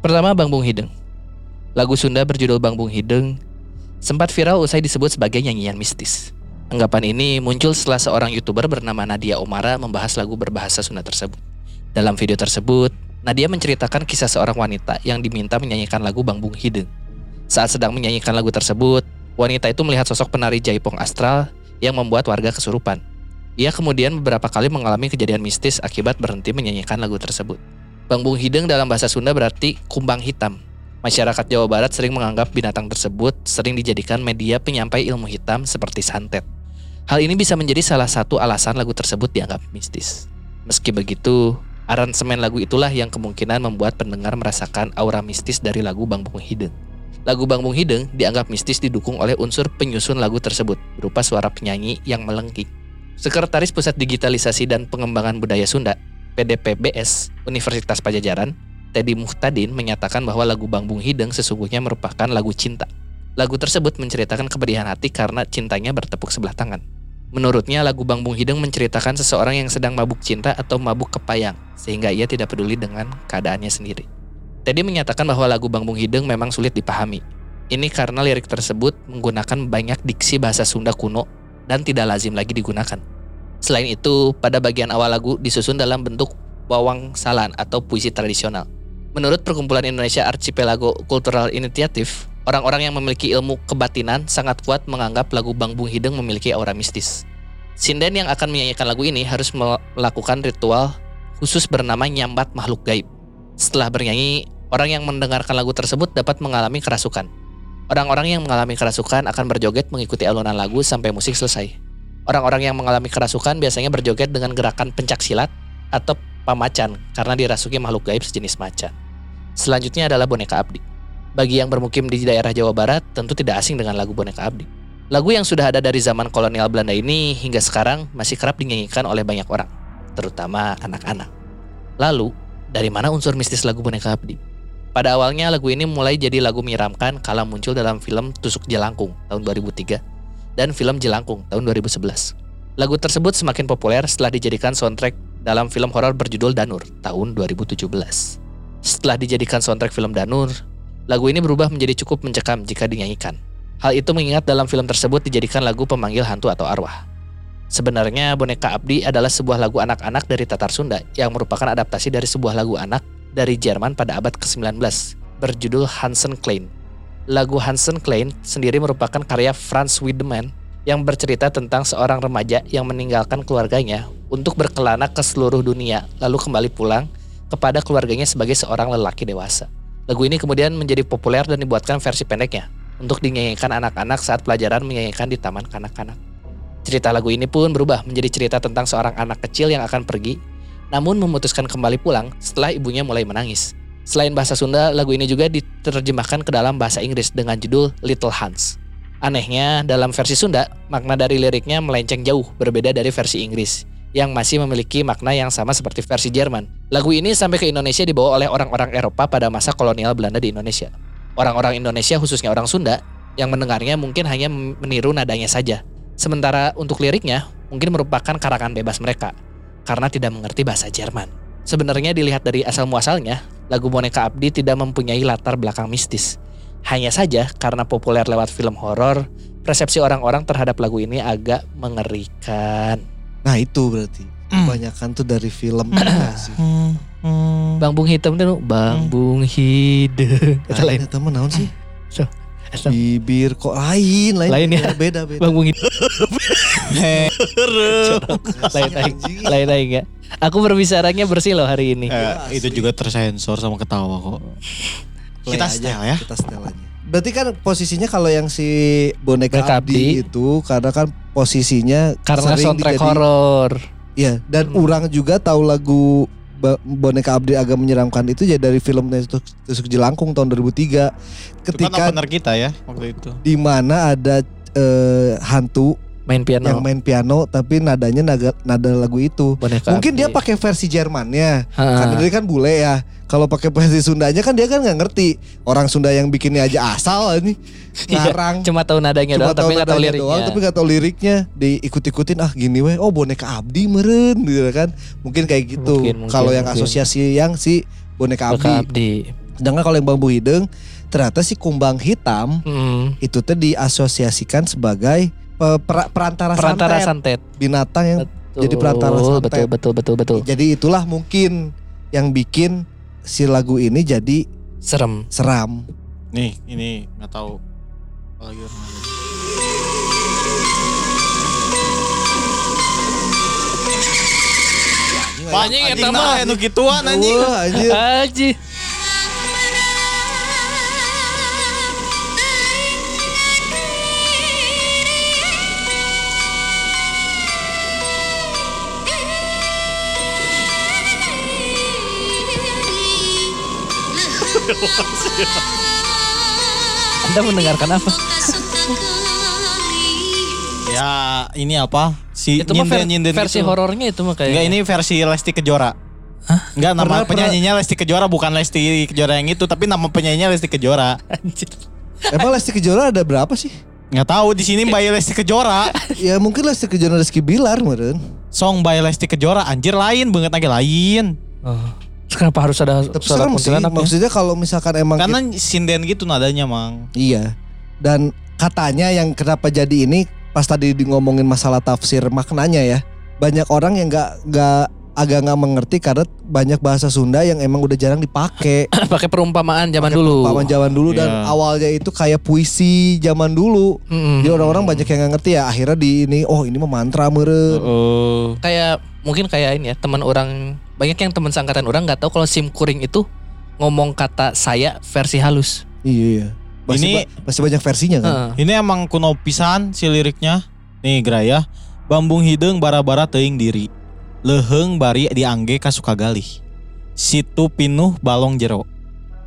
Pertama Bang Bung Hideng. Lagu Sunda berjudul Bang Bung Hideng sempat viral usai disebut sebagai nyanyian mistis. Anggapan ini muncul setelah seorang YouTuber bernama Nadia Omara membahas lagu berbahasa Sunda tersebut. Dalam video tersebut, Nadia menceritakan kisah seorang wanita yang diminta menyanyikan lagu Bang Bung Hideng. Saat sedang menyanyikan lagu tersebut, wanita itu melihat sosok penari jaipong astral yang membuat warga kesurupan. Ia kemudian beberapa kali mengalami kejadian mistis akibat berhenti menyanyikan lagu tersebut. Bang Bung Hideng dalam bahasa Sunda berarti kumbang hitam. Masyarakat Jawa Barat sering menganggap binatang tersebut sering dijadikan media penyampai ilmu hitam seperti santet. Hal ini bisa menjadi salah satu alasan lagu tersebut dianggap mistis. Meski begitu, aransemen lagu itulah yang kemungkinan membuat pendengar merasakan aura mistis dari lagu Bang Bung Hideng. Lagu Bang Bung Hideng dianggap mistis didukung oleh unsur penyusun lagu tersebut berupa suara penyanyi yang melengking. Sekretaris Pusat Digitalisasi dan Pengembangan Budaya Sunda, PDPBS, Universitas Pajajaran, Teddy Muhtadin menyatakan bahwa lagu Bang Bung Hideng sesungguhnya merupakan lagu cinta. Lagu tersebut menceritakan kepedihan hati karena cintanya bertepuk sebelah tangan. Menurutnya lagu Bang Bung Hideng menceritakan seseorang yang sedang mabuk cinta atau mabuk kepayang sehingga ia tidak peduli dengan keadaannya sendiri. Teddy menyatakan bahwa lagu Bang Bung Hideng memang sulit dipahami. Ini karena lirik tersebut menggunakan banyak diksi bahasa Sunda kuno dan tidak lazim lagi digunakan. Selain itu, pada bagian awal lagu disusun dalam bentuk bawang salan atau puisi tradisional. Menurut Perkumpulan Indonesia Archipelago Cultural Initiative, orang-orang yang memiliki ilmu kebatinan sangat kuat menganggap lagu Bang Bung Hideng memiliki aura mistis. Sinden yang akan menyanyikan lagu ini harus melakukan ritual khusus bernama nyambat makhluk gaib. Setelah bernyanyi, orang yang mendengarkan lagu tersebut dapat mengalami kerasukan. Orang-orang yang mengalami kerasukan akan berjoget mengikuti alunan lagu sampai musik selesai. Orang-orang yang mengalami kerasukan biasanya berjoget dengan gerakan pencak silat atau pamacan karena dirasuki makhluk gaib sejenis macan. Selanjutnya adalah boneka abdi. Bagi yang bermukim di daerah Jawa Barat tentu tidak asing dengan lagu boneka abdi. Lagu yang sudah ada dari zaman kolonial Belanda ini hingga sekarang masih kerap dinyanyikan oleh banyak orang, terutama anak-anak. Lalu, dari mana unsur mistis lagu boneka abdi? Pada awalnya lagu ini mulai jadi lagu menyeramkan kala muncul dalam film Tusuk Jelangkung tahun 2003 dan film Jelangkung tahun 2011. Lagu tersebut semakin populer setelah dijadikan soundtrack dalam film horor berjudul Danur tahun 2017. Setelah dijadikan soundtrack film Danur, lagu ini berubah menjadi cukup mencekam jika dinyanyikan. Hal itu mengingat dalam film tersebut dijadikan lagu pemanggil hantu atau arwah. Sebenarnya Boneka Abdi adalah sebuah lagu anak-anak dari Tatar Sunda yang merupakan adaptasi dari sebuah lagu anak dari Jerman pada abad ke-19 berjudul Hansen Klein. Lagu Hansen Klein sendiri merupakan karya Franz Wiedemann yang bercerita tentang seorang remaja yang meninggalkan keluarganya untuk berkelana ke seluruh dunia lalu kembali pulang kepada keluarganya sebagai seorang lelaki dewasa. Lagu ini kemudian menjadi populer dan dibuatkan versi pendeknya untuk dinyanyikan anak-anak saat pelajaran menyanyikan di taman kanak-kanak. Cerita lagu ini pun berubah menjadi cerita tentang seorang anak kecil yang akan pergi namun memutuskan kembali pulang setelah ibunya mulai menangis. Selain bahasa Sunda, lagu ini juga diterjemahkan ke dalam bahasa Inggris dengan judul Little Hans. Anehnya, dalam versi Sunda, makna dari liriknya melenceng jauh berbeda dari versi Inggris, yang masih memiliki makna yang sama seperti versi Jerman. Lagu ini sampai ke Indonesia dibawa oleh orang-orang Eropa pada masa kolonial Belanda di Indonesia. Orang-orang Indonesia, khususnya orang Sunda, yang mendengarnya mungkin hanya meniru nadanya saja. Sementara untuk liriknya, mungkin merupakan karangan bebas mereka karena tidak mengerti bahasa Jerman. Sebenarnya dilihat dari asal muasalnya, lagu Boneka Abdi tidak mempunyai latar belakang mistis. Hanya saja karena populer lewat film horor, persepsi orang-orang terhadap lagu ini agak mengerikan. Nah itu berarti kebanyakan tuh dari film sih. Bang Bung Hitam tuh Bang Bung Hideng. Kata lain. Temen naon sih? So, Bibir kok lain, lain, Lain ya? beda beda. Bang Bung Hideng. lain lain lain lain ya. Aku berbicaranya bersih loh hari ini. Eh, itu juga tersensor sama ketawa kok. Play Kita aja, setel ya. Kita setel aja. Berarti kan posisinya kalau yang si boneka Abdi. itu karena kan posisinya Karena sering soundtrack horor. Iya, dan Hmm. orang juga tahu lagu Boneka Abdi agak menyeramkan itu ya dari film Tusuk, Tusuk Jelangkung tahun 2003. Itu kan Ketika opener kita ya waktu itu. di mana ada eh, hantu Main piano. yang main piano tapi nadanya naga, nada lagu itu. boneka Mungkin dia Abdi. pakai versi Jermannya. Karena dia kan bule ya. Kalau pakai versi Sundanya kan dia kan nggak ngerti. Orang Sunda yang bikinnya aja asal ini Iya, ngarang. Cuma tahu nadanya Cuma doang tapi nggak tahu liriknya. doang, tapi nggak tahu liriknya. Diikut-ikutin ah gini weh. Oh boneka Abdi meren gitu kan. Mungkin kayak gitu. Kalau yang mungkin. asosiasi yang si boneka Boneka Abdi. Abdi. Sedangkan kalau yang bambu hideng ternyata si kumbang hitam Hmm. itu tuh diasosiasikan sebagai per- perantara, Perantara santet. santet. binatang yang Betul, jadi perantara santet. Betul betul betul betul. Jadi itulah mungkin yang bikin si lagu ini jadi Serem. seram. Nih, ini nggak tahu. Apalagi orang lain. Anjing, eta mah. anu gituan anjing. Wah, Anda mendengarkan apa? Ya, ini apa? Si Itu mah ver- versi gitu. horornya itu mah kayaknya. Enggak, ini versi Lesti Kejora. Enggak, nama Pernah- penyanyinya Lesti Kejora bukan Lesti Kejora yang itu, tapi nama penyanyinya Lesti Kejora. Anjir. Emang Lesti Kejora ada berapa sih? Nggak tahu di sini by Lesti Kejora. Ya mungkin Lesti Kejora Rizky Bilar meren. Song by Lesti Kejora anjir lain banget lagi lain. Oh. Kenapa harus ada Tapi suara serem sih. kuntilanak ya? Maksudnya kalau misalkan emang Karena sinden gitu nadanya, Mang. Iya. Dan katanya yang kenapa jadi ini pas tadi di ngomongin masalah tafsir maknanya ya. Banyak orang yang nggak nggak agak nggak mengerti karena banyak bahasa Sunda yang emang udah jarang dipakai. pakai perumpamaan zaman Pakai dulu. perumpamaan zaman dulu dan Iya. awalnya itu kayak puisi zaman dulu. Mm-mm. Jadi orang-orang banyak yang nggak ngerti ya. Akhirnya di ini oh ini mah mantra meureun. Oh. kayak mungkin kayak ini ya teman orang banyak yang teman seangkatan orang nggak tahu kalau sim kuring itu ngomong kata saya versi halus. Iya iya. Masih, Ini- ba- masih banyak versinya kan. Heeh. Ini emang kuno pisan si liriknya. Nih Graya. Bambung hidung bara-bara teuing diri. Leheng bari diangge ka Sukagalih. Situ pinuh balong jero.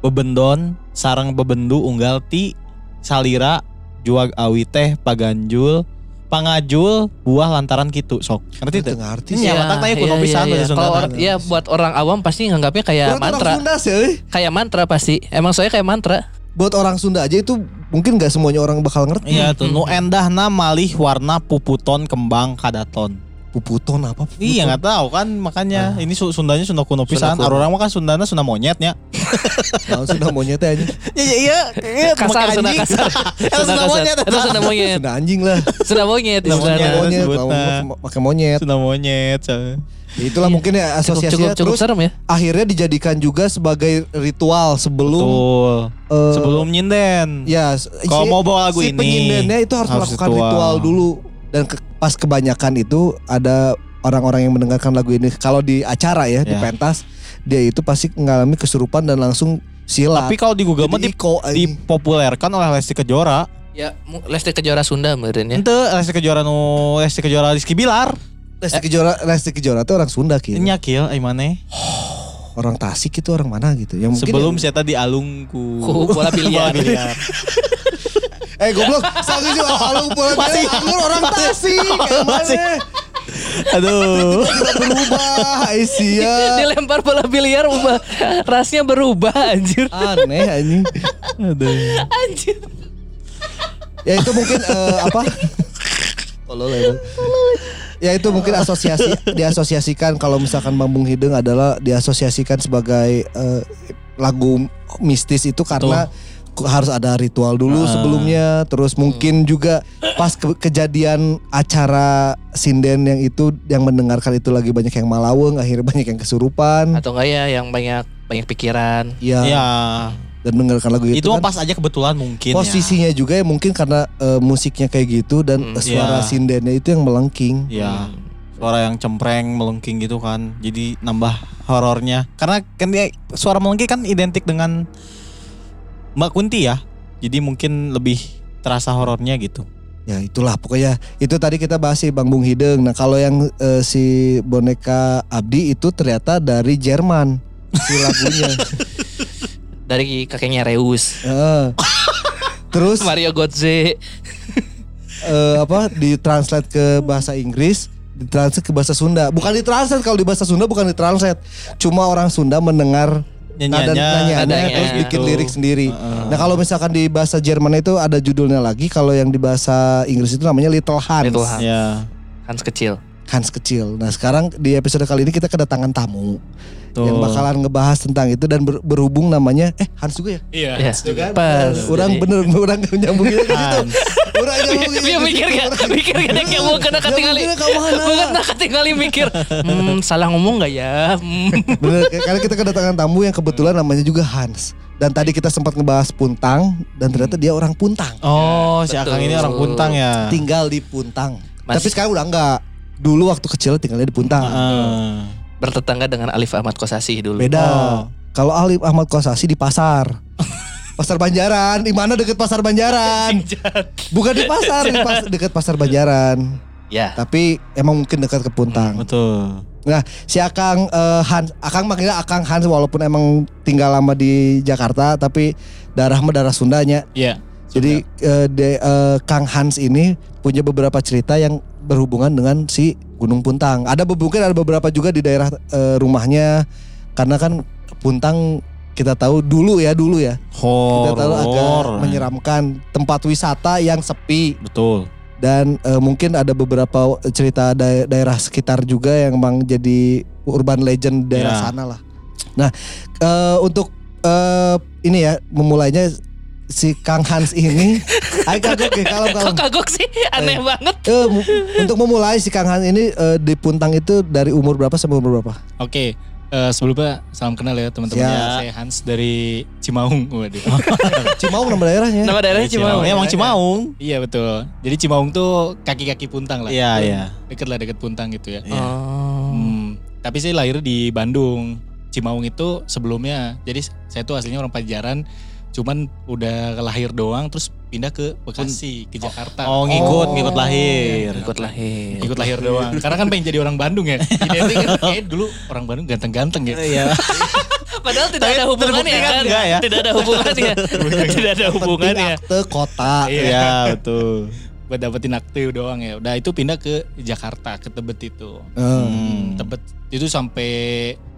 Bebendon sarang bebendu unggal ti salira juag awi teh paganjul pangajul buah lantaran kitu sok. Ngerti tuh? Ngerti Iya, matak tanya kuno pisan bahasa Sunda. Kalau or- ya buat orang awam pasti nganggapnya kayak Buat orang mantra. Sunda sih. euy. Kayak mantra pasti. Emang saya kayak mantra. Buat orang Sunda aja itu mungkin nggak semuanya orang bakal ngerti. Iya tuh nu endahna malih warna puputon kembang kadaton. Puputon apa? Puputon? Iya nggak tahu kan makanya ini Su- Sundanya Sunda kuno pisan. Sunda kuno. Orang mah kan Sundana Sunda monyetnya. Nah, Sunda monyet aja. Iya iya iya. Kasar, Sunda kasar. Sunda monyet. Itu Sunda monyet. Sunda anjing lah. Sunda monyet. Sunda monyet. pakai monyet. Sunda monyet. Itulah mungkin ya Cukup, cukup, asosiasinya cukup terus serem ya. akhirnya dijadikan juga sebagai ritual sebelum Betul. eh, Sebelum nyinden. ya Kalau si- mau bawa lagu si ini, penyindennya itu harus, harus melakukan ritual. ritual. dulu dan ke- pas kebanyakan itu ada orang-orang yang mendengarkan lagu ini kalau di acara ya di Ya. pentas dia itu pasti mengalami kesurupan dan langsung silap. Tapi kalau di Google mah Jadi di, iko, anjing. dipopulerkan oleh Lesti Kejora. Ya, Lesti Kejora Sunda meureun ya. Ente Lesti Kejora nu Lesti Kejora Rizky Bilar. Lesti Kejora Lesti Kejora itu orang Sunda gitu. Nyakil ai maneh. Orang Tasik itu orang mana gitu. Yang mungkin Sebelum saya tadi alung ku Ku bola biliar. Eh goblok, saya juga alung bola Masih- alung orang Tasik. Kayak Masih-? Aduh. Berubah, Aisyah. Dilempar bola biliar ubah rasnya berubah anjir. Aneh anjing. Aduh. Anjir. Ya itu mungkin eh, apa? Tolol emang. Ya itu mungkin asosiasi diasosiasikan kalau misalkan Bambung Hidung adalah diasosiasikan sebagai eh, lagu mistis itu karena ku- harus ada ritual dulu Ah. sebelumnya terus mungkin juga pas ke- kejadian acara sinden yang itu yang mendengarkan itu lagi banyak yang malaweng akhirnya banyak yang kesurupan Atau enggak ya yang banyak banyak pikiran. ya Iya. dan mendengarkan lagu itu, Itu kan pas aja kebetulan mungkin ya. posisinya juga ya mungkin karena eh, musiknya kayak gitu dan Hmm, suara iya. sindennya itu yang melengking Ya. Suara yang cempreng, melengking gitu kan. Jadi nambah horornya. Karena kan dia suara melengking kan identik dengan Mbak Kunti ya. Jadi mungkin lebih terasa horornya gitu. Ya itulah pokoknya itu tadi kita bahas si Bang Bung Hideng. Nah kalau yang eh, si boneka Abdi itu ternyata dari Jerman si lagunya. Dari kakeknya Reus. Heeh. Terus Mario Godze. eh, apa ditranslate ke bahasa Inggris, ditranslate ke bahasa Sunda. Bukan ditranslate kalau di bahasa Sunda bukan ditranslate. Cuma orang Sunda mendengar nada Nyanyiannya, nyanyiannya nadanya terus bikin gitu. lirik sendiri. Heeh. Nah kalau misalkan di bahasa Jerman itu ada judulnya lagi. Kalau yang di bahasa Inggris itu namanya Little Hans. Little Hans. Ya. Hans kecil. Hans kecil. Nah sekarang di episode kali ini kita kedatangan tamu Tuh. yang bakalan ngebahas tentang itu dan ber- berhubung namanya eh Hans juga ya. Iya. Ya. Pas. Orang Jadi- bener orang nyambungin ke situ. Hans. Orang nyambungin. Dia mikir gak? Mikir gak dia kayak mau kena ketinggali. Nyambungin ke mana? Banget nah ketinggali mikir. Hmm, salah ngomong gak ya? Hmm. Bener, karena kita kedatangan tamu yang kebetulan namanya juga Hans. Dan tadi kita sempat ngebahas Puntang dan ternyata dia orang Puntang. Oh, si Betul. Akang ini orang Puntang ya. Tinggal di Puntang. Mas- Tapi sekarang udah enggak. Dulu waktu kecil tinggalnya di Puntang. Heeh. Bertetangga dengan Alif Ahmad Kosasi dulu. Beda. Oh. Kalau Alif Ahmad Kosasi di pasar. pasar Banjaran, di mana deket pasar Banjaran? Bukan di pasar, di pas, deket pasar Banjaran. Ya. Tapi emang mungkin dekat ke Puntang. Betul. Nah, si Akang eh, Hans, Akang manggilnya Akang Hans walaupun emang tinggal lama di Jakarta, tapi darah mah darah Sundanya. Iya. Jadi eh, de- eh, Kang Hans ini punya beberapa cerita yang berhubungan dengan si Gunung Puntang. Ada mungkin ada beberapa juga di daerah eh, rumahnya karena kan Puntang kita tahu dulu ya dulu ya. Kita tahu agak menyeramkan tempat wisata yang sepi Betul. dan eh, mungkin ada beberapa cerita da- daerah sekitar juga yang emang jadi urban legend daerah Ya. sana lah. Eh, untuk eh, ini ya memulainya si Kang Hans ini Ayo kagok ya kalau kalau kagok sih? Aneh banget. Eh, untuk memulai si Kang Hans ini eh, di Puntang itu dari umur berapa sampai umur berapa? Oke, eh, sebelumnya salam kenal ya teman-teman. Siap. Saya Hans dari Cimaung. Waduh. Cimaung nama daerahnya. Nama daerahnya Cimaung. Emang Cimaung. iya betul. Jadi Cimaung tuh kaki-kaki Puntang lah. Iya, iya. Deket lah deket Puntang gitu ya. Iya. Oh. Hmm, tapi saya lahir di Bandung. Cimaung itu sebelumnya. Jadi saya tuh aslinya orang Pajajaran. Cuman udah lahir doang terus pindah ke Bekasi, ke Jakarta. Oh, ngikut, Oh. ngikut lahir. Ikut lahir. Ikut lahir doang. Karena kan pengen jadi orang Bandung ya. Identik kan kayak dulu orang Bandung ganteng-ganteng ya. Iya. Padahal tidak ada hubungannya kan kan? enggak ya? Tidak ada hubungannya. tidak ada hubungannya. Akte kota. Iya, betul. Buat dapetin akte doang ya. Udah itu pindah ke Jakarta, ke Tebet itu. Hmm. Tebet itu sampai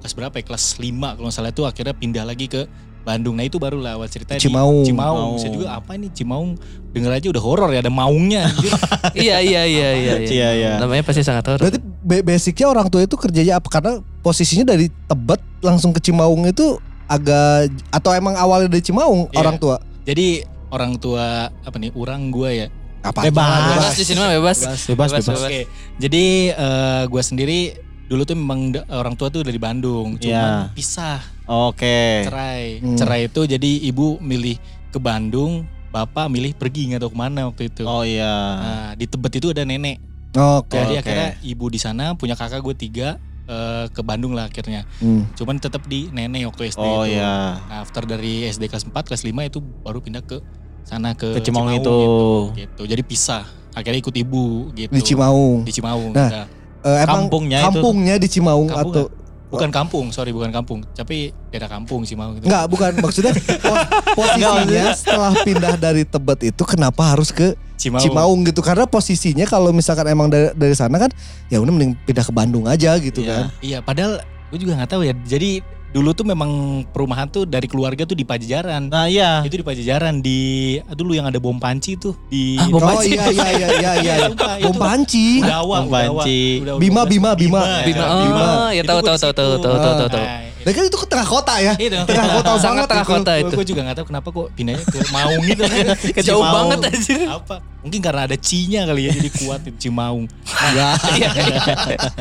kelas berapa ya? Kelas 5 kalau nggak salah itu akhirnya pindah lagi ke Bandung. Nah itu baru lah awal cerita Cimaung. di Cimaung. Cimaung. Saya juga apa ini Cimaung? Denger aja udah horor ya, ada maungnya. anjir. Iya iya iya iya. Iya, iya. Namanya pasti sangat horor. Berarti ba- basicnya orang tua itu kerjanya apa? Karena posisinya dari Tebet langsung ke Cimaung itu agak atau emang awalnya dari Cimaung Iya. orang tua? Jadi orang tua apa nih? Orang gua ya. Apa? Bebas. Bebas di sini mah bebas. Bebas, bebas. Bebas. Oke. Jadi eh, gua sendiri dulu tuh memang orang tua tuh dari Bandung, cuman Iya. pisah, Oke. cerai. Hmm. Cerai itu jadi ibu milih ke Bandung, bapak milih pergi nggak tahu ke mana waktu itu. Oh iya. Nah, di Tebet itu ada nenek. Oke. Jadi Oke. akhirnya ibu di sana punya kakak gue tiga eh, ke Bandung lah akhirnya. Hmm. Cuman tetap di nenek waktu SD Oh itu. iya. Nah, after dari SD kelas 4, kelas 5 itu baru pindah ke sana ke, Ke Cimaung itu. gitu, gitu. Jadi pisah. Akhirnya ikut ibu gitu. Di Cimaung. Di Cimaung. Nah, Nah, Eh, emang Kampungnya itu. kampungnya di Cimaung Kampung atau bukan kampung, sorry bukan kampung, tapi daerah kampung Cimaung gitu. enggak bukan maksudnya pos- posisinya setelah pindah dari Tebet itu kenapa harus ke Cimaung. Cimaung gitu karena posisinya kalau misalkan emang dari, dari sana kan ya udah mending pindah ke Bandung aja gitu Iya. kan. Iya, padahal gue juga nggak tahu ya. Jadi dulu tuh memang perumahan tuh dari keluarga tuh di Pajajaran. Nah iya. Itu di Pajajaran di dulu yang ada bom panci tuh di Ah, bom oh panci. iya iya iya iya iya. Itu Bom panci. Udawa, Bom panci. Bima, 12. Bima, Bima. Bima. Bima. Oh, ya tahu tahu tahu tahu tahu tahu tahu Dan kan itu ke tengah kota ya. Itu Tengah kota Sangat banget tengah itu. kota itu. Gue juga gak tahu kenapa kok pindahnya ke Maung gitu. Ke Jauh banget anjir. Apa? Mungkin karena ada Cinya kali ya jadi kuat di Cimaung. Iya, iya.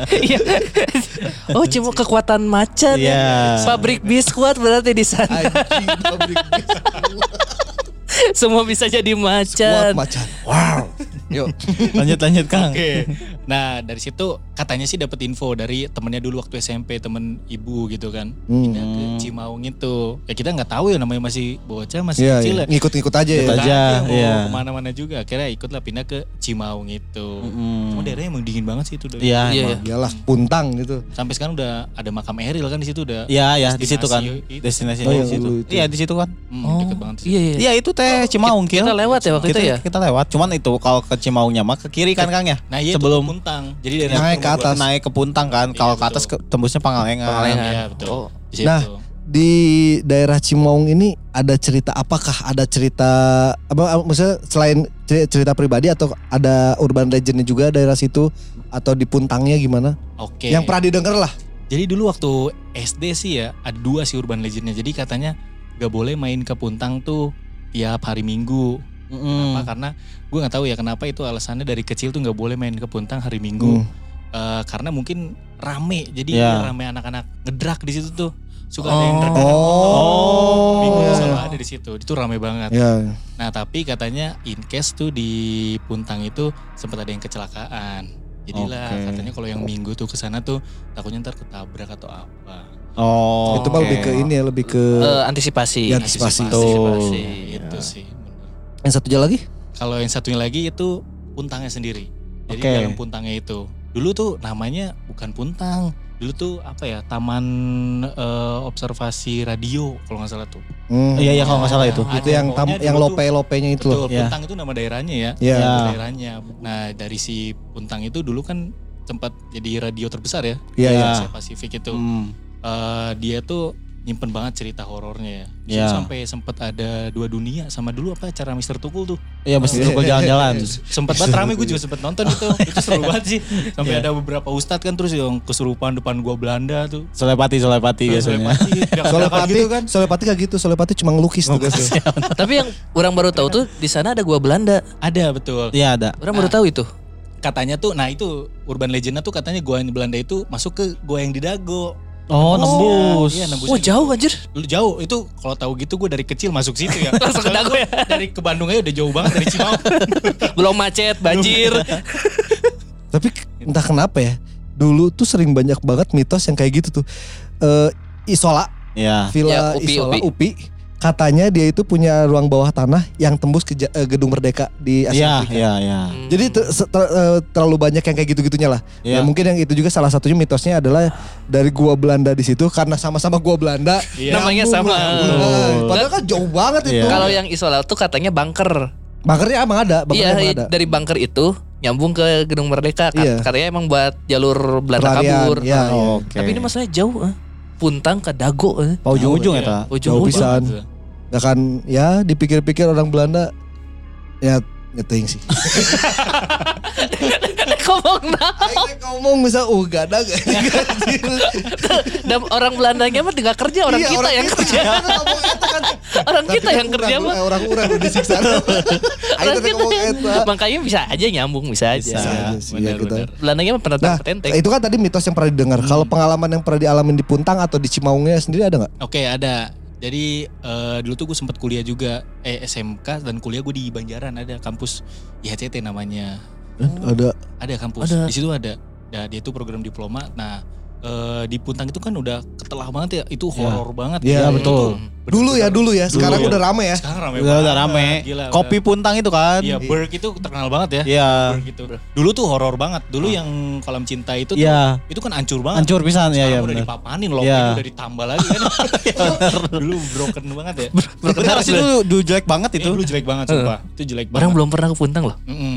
Iya. Oh, cuma kekuatan macan. Iya. Pabrik bis kuat berarti di sana. Anjing, pabrik bis. Semua bisa jadi Kuat macan. macan. Wow. Yuk. Lanjut lanjut Kang. Oke. Nah dari situ katanya sih dapat info dari temennya dulu waktu SMP temen ibu gitu kan. Hmm. Pindah ke Cimaung itu. Ya kita nggak tahu ya namanya masih bocah masih Iya, kecil iya. ya. ngikut-ngikut aja ya. Aja. mau iya. ke mana-mana juga. Akhirnya ikutlah pindah ke Cimaung itu. Mm. Cuma daerahnya emang dingin banget sih itu. dari- Iya. Iya, emang. Iyalah, puntang gitu. Sampai sekarang udah ada makam Eril kan di situ udah. Iya ya di situ kan. Destinasi itu. Destinasi Oh, di situ. Iya di situ kan. Hmm, Oh, deket banget iya iya. Iya itu teh Cimaung Kil. Kita lewat ya waktu kita, itu ya. Kita lewat. Cuman itu kalau ke Cimaungnya mah ke kiri kan Kang ya. Nah iya Sebelum- Sebelum Puntang. Jadi dari Naik ke atas. Naik ke Puntang kan. Kalau ke Iya, atas ke, tembusnya Pangalengan. Pangalengan. Iya betul. Oh. Di situ. Nah, Di daerah Cimaung ini ada cerita apakah ada cerita apa maksudnya selain cer- cerita pribadi atau ada urban legendnya juga daerah situ atau di puntangnya gimana? Oke. Yang pernah didengar lah. Jadi dulu waktu SD sih ya ada dua sih urban legendnya. Jadi katanya gak boleh main ke Puntang tuh tiap hari Minggu. Mm. Kenapa? Karena gue nggak tahu ya kenapa itu alasannya dari kecil tuh nggak boleh main ke Puntang hari Minggu. Hmm. Eh, karena mungkin rame. Jadi Ya. rame anak-anak ngedrak di situ tuh. Suka ada yang Oh. drag anak motor. Oh. Minggu tuh Iya, selalu ada di situ. Itu rame banget. Ya. Nah tapi katanya in case tuh di Puntang itu sempat ada yang kecelakaan. Jadilah Oke. katanya kalau yang minggu tuh ke sana tuh takutnya ntar ketabrak atau apa. Oh. itu mah oke. lebih ke ini ya, lebih ke Eh, antisipasi. Ya, antisipasi. Antisipasi. Itu sih. Yang satu aja lagi? Kalau yang satunya lagi itu Puntangnya sendiri. Jadi Oke. dalam Puntangnya itu. Dulu tuh namanya bukan Puntang. Dulu tuh apa ya? Taman eh, Observasi Radio kalau nggak salah tuh. Hmm. Iya iya kalau nggak salah itu. Ada Itu yang tam, yang lope-lopenya itu loh. Betul, Ya. Puntang itu nama daerahnya ya. Iya. Ya. Nama daerahnya. Nah, dari si Puntang itu dulu kan sempat jadi radio terbesar ya. Iya, iya. Asia Pasifik itu. Hmm. Eh, dia tuh nyimpen banget cerita horornya ya. Iya. situ sampai sempat ada dua dunia sama dulu apa acara Mister Tukul tuh. Iya mesti tukul jalan-jalan. Sempat banget rame gue juga sempat nonton itu. itu seru banget sih. Sampai ada beberapa ustadz kan terus yang kesurupan depan gua Belanda tuh. Solepati, solepati biasanya. Telepati, teriak-teriakan Solepati gitu kan. Solepati gak gitu, Solepati cuma ngelukis tuh guys. Tapi yang orang baru tahu tuh di sana ada gua Belanda. Ada betul. Iya ada. Orang baru tahu itu. Katanya tuh nah itu urban legendnya tuh katanya gua yang di Belanda itu masuk ke gua yang di Dago. Oh, nembus. Iya, nembus. Wah jauh anjir. Lu jauh itu kalau tahu gitu gue dari kecil masuk situ ya. Langsung ke Dago ya? Dari ke Bandung aja udah jauh banget dari Cimaung. Belum macet, banjir. Tapi entah kenapa ya, dulu tuh sering banyak banget mitos yang kayak gitu tuh. Eh Isola, Iya. Villa Ya, Upi, Isola Upi. Upi. Katanya dia itu punya ruang bawah tanah yang tembus ke ja- eh, gedung Merdeka di Asia Iya, Afrika. iya, iya. Hmm. Jadi ter- ter- eh, terlalu banyak yang kayak gitu-gitunya lah. Ya Iya. mungkin yang itu juga salah satunya mitosnya adalah dari gua Belanda di situ karena sama-sama gua Belanda. Iya. Namanya sama. Nah, Padahal kan jauh banget Iya. itu. Kalau yang Isola tuh katanya bunker. Bunkernya emang ada, bunkernya Iya, emang ada. dari bunker itu nyambung ke Gedung Merdeka. Kat- Iya. Katanya emang buat jalur Belanda Pelarian, kabur. iya, iya. Oke. Tapi ini masalahnya jauh. eh. Puntang ke Dago. eh. Pau ujung ujung ya Iya. ta. Ujung Jauh ujung. pisan. Gak kan ya dipikir-pikir orang Belanda ya ngeting sih. Ngomong. Aing ngomong bisa gak ada gak. Dan orang Belandanya mah tinggal kerja, orang Iya, kita yang kerja. kan. Orang Tapi kita kan yang kerja mah. eh, Orang-orang udah disiksa. Orang tadi kita. ngomong eta. Makanya bisa aja nyambung, bisa aja. Bisa. Aja sih, ya, kita. Benar-benar. Belandanya mah pernah Nah, petenteng. itu kan tadi mitos yang pernah didengar. Kalau pengalaman yang pernah dialamin di Puntang atau di Cimaungnya sendiri ada nggak? Oke ada. Jadi eh, dulu tuh gue sempat kuliah juga eh SMK dan kuliah gue di Banjaran ada kampus IHCT namanya. Ada. Ada kampus. Ada. Di situ ada. Nah, dia itu program diploma. Nah, eh, di Puntang itu kan udah ketelah banget ya. Itu horor banget. Iya, Itu betul. bener-bener- Dulu ya, dulu ya. Sekarang Dulu ya. udah rame ya. Sekarang rame Udah, rame. Gila, Kopi udah. puntang itu kan. Iya, Berg itu terkenal banget ya. Iya. Berg itu. Dulu tuh horor banget. Dulu yang kolam cinta itu tuh Iya. itu kan hancur banget. Hancur pisan ya Sekarang ya udah dipapanin loh, Iya. itu udah ditambah lagi kan. dulu broken banget ya. Benar sih itu dulu jelek banget Itu itu. dulu jelek banget sumpah. Itu jelek banget. Orang belum pernah ke Puntang loh.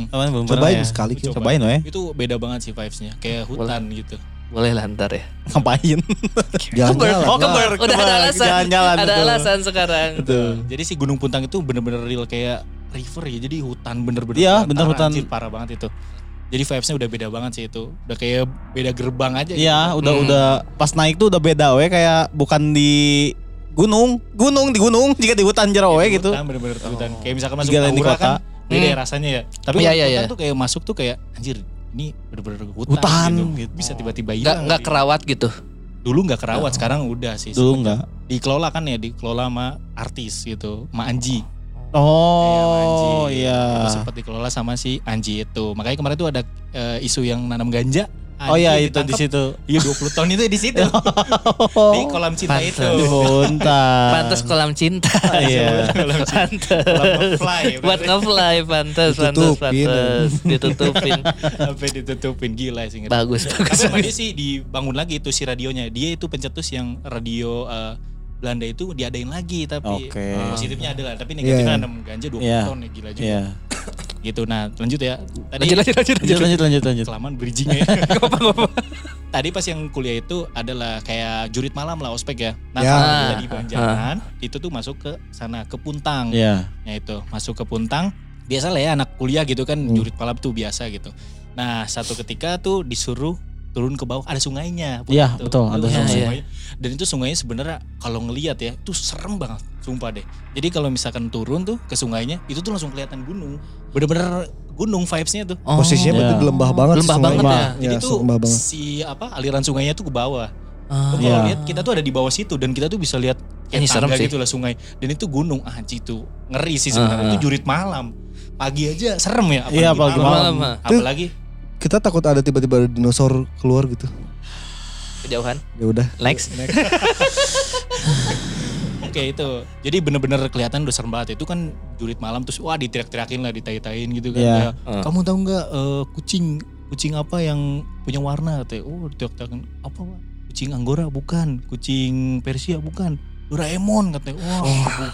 Apaan, belum Cobain pernah ya? sekali. Cobain weh. Itu beda banget sih vibes-nya. Kayak hutan gitu. Boleh lah ntar ya. Ngapain? Jalan-jalan. Oh, keber, Udah ada alasan. Jalan-jalan, ada betul. alasan sekarang. Betul. Jadi si Gunung Puntang itu bener-bener real kayak river ya. Jadi hutan bener-bener. Iya, bener hutan. anjir, parah banget itu. Jadi vibes-nya udah beda banget sih itu. Udah kayak beda gerbang aja. Iya, gitu. udah Hmm. udah pas naik tuh udah beda we kayak bukan di gunung, gunung di gunung jika di hutan jero we Di gitu. Hutan bener-bener hutan. Kayak misalkan masuk Jalan di Aura kota. kan beda ya Hmm. rasanya ya. Tapi Iya, iya, hutan iya. tuh kayak masuk tuh kayak anjir ini bener-bener hutan, Hutan, gitu. gitu. Bisa tiba-tiba Nggak hilang. nggak lagi. kerawat gitu. Dulu nggak kerawat, sekarang udah sih. Dulu enggak. Dikelola kan ya, dikelola sama artis gitu, sama Anji. Oh, iya. Sempat dikelola sama si Anji itu. Makanya kemarin tuh ada eh, isu yang nanam ganja. Oh iya itu di situ. Iya 20 tahun itu di situ. di kolam cinta Pantes. itu. Pantes kolam cinta. Iya. Kolam cinta. Pantes. Kolam nge-fly, Buat ngefly pantes, pantes, Ditutupin. pantes. Ditutupin. Sampai ditutupin gila sih. ngeri. Bagus, bagus. Tapi sih dibangun lagi itu si radionya. Dia itu pencetus yang radio eh, Belanda itu diadain lagi tapi Oke. eh, positifnya ada lah. Tapi negatifnya Iya. nanam ganja 20 Iya. ton ya gila juga. Iya. Gitu. Nah lanjut ya. Tadi Lanjut, lanjut, lanjut, Lanjut lanjut lanjut lanjut. kelamaan bridgingnya ya. Tadi pas yang kuliah itu adalah kayak jurit malam lah ospek ya. Nah Ya. di Banjaran itu tuh masuk ke sana ke Puntang. Iya. Ya itu masuk ke Puntang. Biasa lah ya anak kuliah gitu kan Hmm. jurit malam tuh biasa gitu. Nah satu ketika tuh disuruh turun ke bawah ada sungainya. Iya, betul, ada sungai. sungainya? Dan itu sungainya sebenarnya kalau ngelihat ya itu serem banget, sumpah deh. Jadi kalau misalkan turun tuh ke sungainya itu tuh langsung kelihatan gunung. Bener-bener gunung vibes-nya tuh. Oh. Posisinya berarti Iya. di lembah banget. Lembah sih banget ya. Jadi Iya, tuh lembah banget. si apa aliran sungainya tuh ke bawah. Ah. Kalau Iya. lihat kita tuh ada di bawah situ dan kita tuh bisa lihat Ini kayak tangga sih. gitu lah sungai. Dan itu gunung anjing tuh ngeri sih sebenarnya. Ah, Itu jurit malam. Pagi aja serem ya apalagi Iya, apalagi malam. malam. Apalagi Kita takut ada tiba-tiba ada dinosaur keluar gitu. Kejauhan. Ya udah. Next. oke itu. Jadi bener-bener kelihatan udah serem banget. Itu kan jurit malam terus wah diteriak-teriakin lah, ditai-tain gitu kan. Iya. Kayak, Ah. Kamu tahu nggak eh, kucing kucing apa yang punya warna katanya. Oh, diteriak-teriakin apa, Pak? Kucing Anggora bukan, kucing Persia bukan. Doraemon katanya. Wah,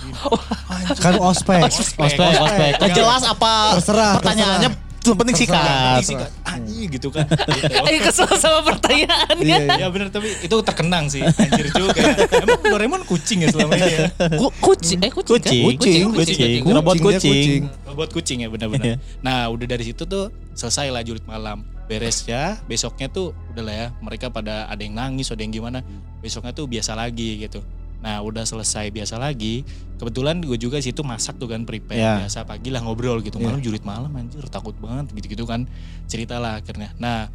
anjing. Kan ospek. Ospek, ospek. Nggak jelas apa Terserah, pertanyaannya Yang penting sikat. Sikat. Anjing gitu kan. Gitu. Eh kesel sama pertanyaannya. Iya, Ya bener tapi itu terkenang sih. Anjir juga. Emang Doraemon kucing ya selama ini ya? Ku- kucing, eh kucing, kan? Kucing, kucing, kucing. kucing. Robot kucing. Buat kucing ya benar-benar. Nah udah dari situ tuh selesai lah jurit malam. Beres ya, besoknya tuh udah lah ya. Mereka pada ada yang nangis, ada yang gimana. Besoknya tuh biasa lagi gitu. Nah udah selesai biasa lagi. Kebetulan gue juga situ masak tuh kan prepare Ya. biasa pagi lah ngobrol gitu. Malam jurit malam anjir takut banget gitu-gitu kan. Cerita lah akhirnya. Nah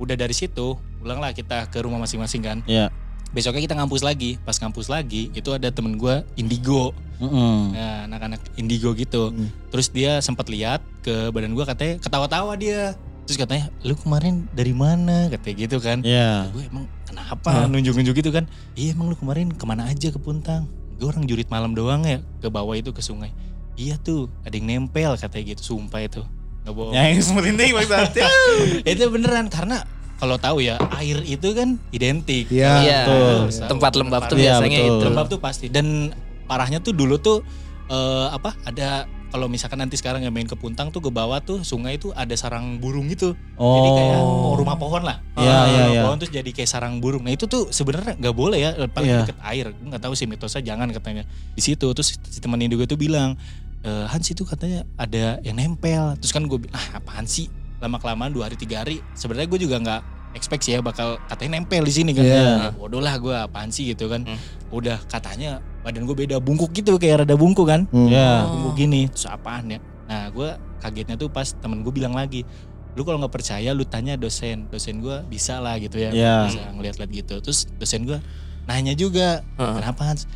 udah dari situ ulanglah kita ke rumah masing-masing kan. Iya. Besoknya kita ngampus lagi. Pas ngampus lagi itu ada temen gue Indigo. Mm-mm. Nah, anak-anak indigo gitu. Hmm. Terus dia sempat lihat ke badan gua katanya ketawa-tawa dia. Terus katanya, "Lu kemarin dari mana?" katanya gitu kan. Iya. Gue emang kenapa nunjuk-nunjuk gitu kan? Iya, emang lu kemarin ke mana aja ke Puntang? Gue orang jurit malam doang ya ke bawah itu ke sungai. Iya tuh, ada yang nempel katanya gitu, sumpah itu. Gak bohong. Ya, Yang sementing maksudnya. itu beneran karena kalau tahu ya air itu kan identik. Iya, Iya, betul. tempat lembab tuh Iya, biasanya betul. itu. lembab tuh pasti dan parahnya tuh dulu tuh eh, apa ada kalau misalkan nanti sekarang yang main ke Puntang tuh ke bawah tuh sungai tuh ada sarang burung gitu jadi kayak Oh. rumah pohon lah Iya, Ah, iya, rumah iya. pohon terus jadi kayak sarang burung nah itu tuh sebenarnya nggak boleh ya paling Iya. deket air gue nggak tahu sih mitosnya jangan katanya di situ terus si teman Indo gue tuh bilang "Eh, Hans itu katanya ada yang nempel terus kan gue ah apaan sih lama kelamaan dua hari tiga hari sebenarnya gue juga nggak expect sih ya bakal katanya nempel di sini kan Iya. bodoh lah gue apaan sih gitu kan Hmm. udah katanya badan gue beda bungkuk gitu kayak rada bungkuk kan Hmm. Iya. Oh. bungkuk gini terus apaan ya nah gue kagetnya tuh pas temen gue bilang lagi lu kalau nggak percaya lu tanya dosen dosen gue bisa lah gitu ya Iya. bisa ngeliat-liat gitu terus dosen gue nanya juga Heeh. kenapa Hans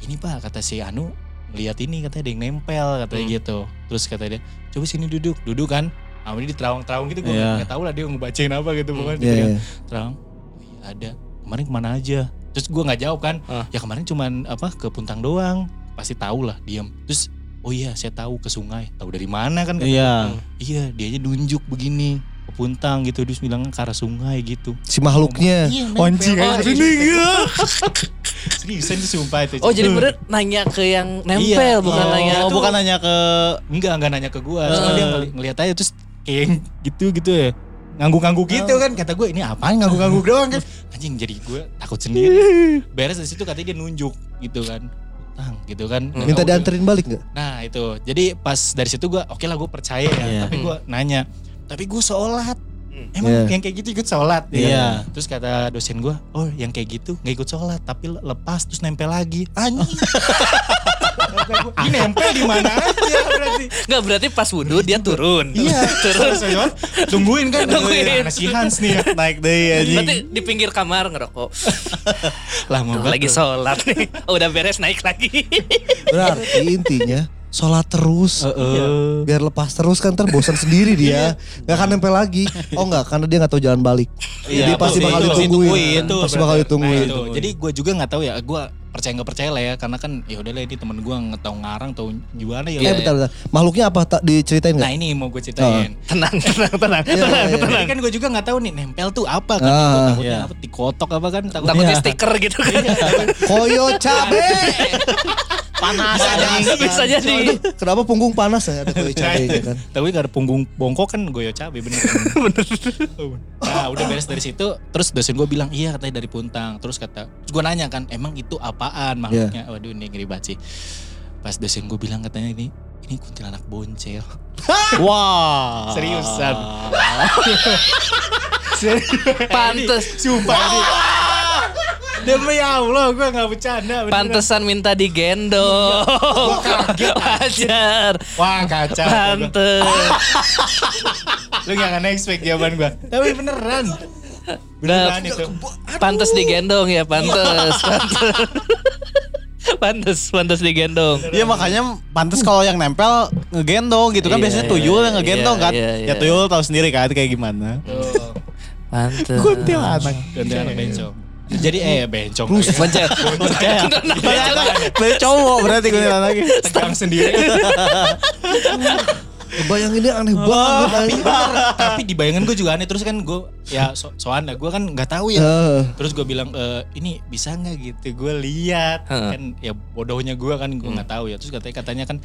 ini pak kata si Anu ngeliat ini katanya ada yang nempel katanya Hmm. gitu terus kata dia coba sini duduk duduk kan nah ini di terawang-terawang gitu gue Iya. nggak tahu lah dia ngebacain apa gitu pokoknya Iya, gitu kan. iya. terawang "Oh iya ada kemarin ke mana aja terus gue nggak jawab kan Ah. ya kemarin cuman apa ke Puntang doang pasti tahu lah diam terus oh iya saya tahu ke sungai tahu dari mana kan katanya. Iya. iya dia aja nunjuk begini ke Puntang gitu terus bilang ke arah sungai gitu Si makhluknya. iya aja Oh, sini. seriusan itu sumpah itu Oh jadi bener nanya ke yang nempel Iya, bukan iya. nanya Oh, bukan nanya ke enggak enggak nanya ke gua cuma Eh. dia ngeli- ngeliat aja terus kayak gitu gitu ya ngangguk-ngangguk gitu kan. Kata gue ini apaan ngangguk-ngangguk doang kan? Anjing jadi gue takut sendiri. Beres dari situ katanya dia nunjuk gitu kan. Gitu kan. Dan Minta dianterin balik nggak? nah itu. Jadi pas dari situ gue oke lah gue percaya ya. Iya. tapi gue nanya tapi gue sholat. Emang Iya. yang kayak gitu ikut sholat? Ya? Terus kata dosen gue, oh yang kayak gitu nggak ikut sholat tapi lepas terus nempel lagi. Anjing. Ini nempel di mana aja berarti. Enggak berarti pas wudhu dia turun. Iya, turun. terus tungguin kan Tungguin. Mana si Hans nih naik deh Berarti anjing. di pinggir kamar ngerokok. lama Tuh, lagi sholat nih. Oh, udah beres naik lagi. Berarti intinya sholat terus. Heeh. Biar lepas terus kan ntar bosan sendiri dia. Gak akan nempel lagi. Oh enggak, karena dia gak tahu jalan balik. Iya, Jadi pasti betul, bakal ditungguin. Pasti bakal berarti. ditungguin. Nah, itu. Jadi gue juga nggak tahu ya, gue percaya nggak percaya lah ya, karena kan ya udah lah ini temen gue nggak tahu ngarang, tahu gimana ya. Eh bentar, bentar. Makhluknya apa? Tak diceritain Nah nggak? ini mau gue ceritain. tenang, tenang, tenang. Iya, iya, iya. Jadi kan gue juga nggak tahu nih nempel tuh apa kan. Gua takutnya iya. apa dikotok apa kan takutnya. Takutnya stiker gitu kan. Koyo cabe. Panas Bisa jadi. Aduh, kenapa punggung panas ya ada koyo cabenya kan? Tapi gak ada punggung bongkok kan goyo cabe bener. Nah udah beres dari situ, terus dosen gue bilang iya katanya dari Puntang. Terus kata, terus gue nanya kan, emang itu apaan makhluknya? Waduh ini ngeri banget sih. Pas dosen gue bilang katanya ini, ini kuntilanak boncel. Wah. Seriusan. Pantes, Sumpah ini. Demi Allah gue gak bercanda. beneran. pantesan minta digendong. Wajar. Wah kacau. Pantes. Lu gak akan expect jawaban gue. Tapi beneran. Beneran itu. Pantes digendong ya, pantes. Pantes. Pantes, pantes digendong. Iya makanya pantas kalau yang nempel ngegendong gitu kan Iya, biasanya iya, tuyul yang ngegendong iya, kan. iya, Ya iya. tuyul tahu sendiri kan kayak gimana. Tuh. Pantes. Kuntilanak. Kuntilanak bencong. Jadi eh bencong. Pantes. Dari cowok berarti kuntilanak. Tegang sendiri. Bayanginnya aneh Oh, banget. tapi, bener. tapi di bayangan gue juga aneh. Terus kan gue ya so soalnya gue kan nggak tahu ya. Eh, terus gue bilang e, ini bisa nggak gitu? Gue lihat. Heeh. kan ya bodohnya gue kan gue nggak tahu ya. Terus katanya katanya kan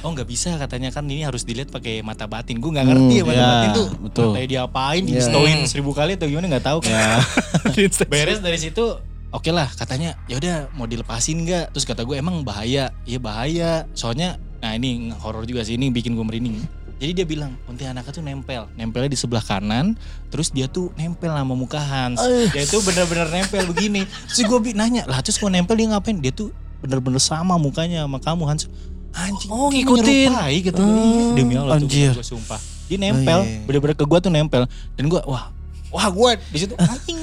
oh nggak bisa katanya kan ini harus dilihat pakai mata batin. Gue nggak ngerti ya mata ya, batin tuh betul. matanya diapain Ya. di seribu kali atau gimana nggak tahu kan. Ya. beres dari situ oke lah katanya ya udah mau dilepasin nggak? Terus kata gue emang bahaya? Iya bahaya. Soalnya nah ini horor juga sih ini bikin gue merinding. Jadi dia bilang kuntilanaknya tuh nempel. Nempelnya di sebelah kanan terus dia tuh nempel sama muka Hans. Dia tuh bener-bener nempel begini. Terus gue nanya lah terus kok nempel dia ngapain? Dia tuh bener-bener sama mukanya sama kamu Hans. Anjing Oh, ngikutin. menyerupai gitu Iya, demi Allah anjir. tuh gue sumpah. Dia nempel Oh, iya. bener-bener ke gue tuh nempel. Dan gue wah wah gue di situ anjing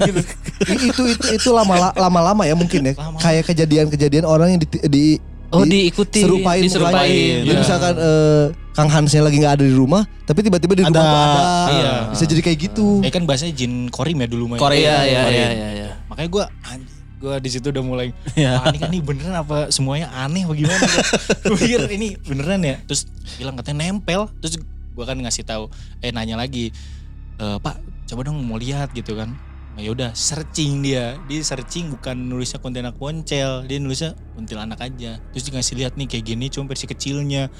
gitu? Itu itu itu lama lama-lama ya mungkin ya. Lama. Kayak kejadian-kejadian orang yang di, di Oh di- diikuti, serupain diserupain. mukanya. Jadi Iya. misalkan eh, Kang Hansnya lagi nggak ada di rumah, tapi tiba-tiba di rumah Ada. tuh ada. Iya. Bisa jadi kayak gitu. Ya kan bahasanya jin korim ya dulu mah. Korim. Iya iya Korea. iya iya. Makanya gue gue di situ udah mulai Iya. wah ini kan ini beneran apa semuanya aneh bagaimana gue pikir ini beneran ya terus bilang katanya nempel terus gue kan ngasih tahu eh nanya lagi e, pak coba dong mau lihat gitu kan nah, ya udah searching dia dia searching bukan nulisnya kuntilanak poncel dia nulisnya kuntilanak aja terus dia ngasih lihat nih kayak gini cuma versi kecilnya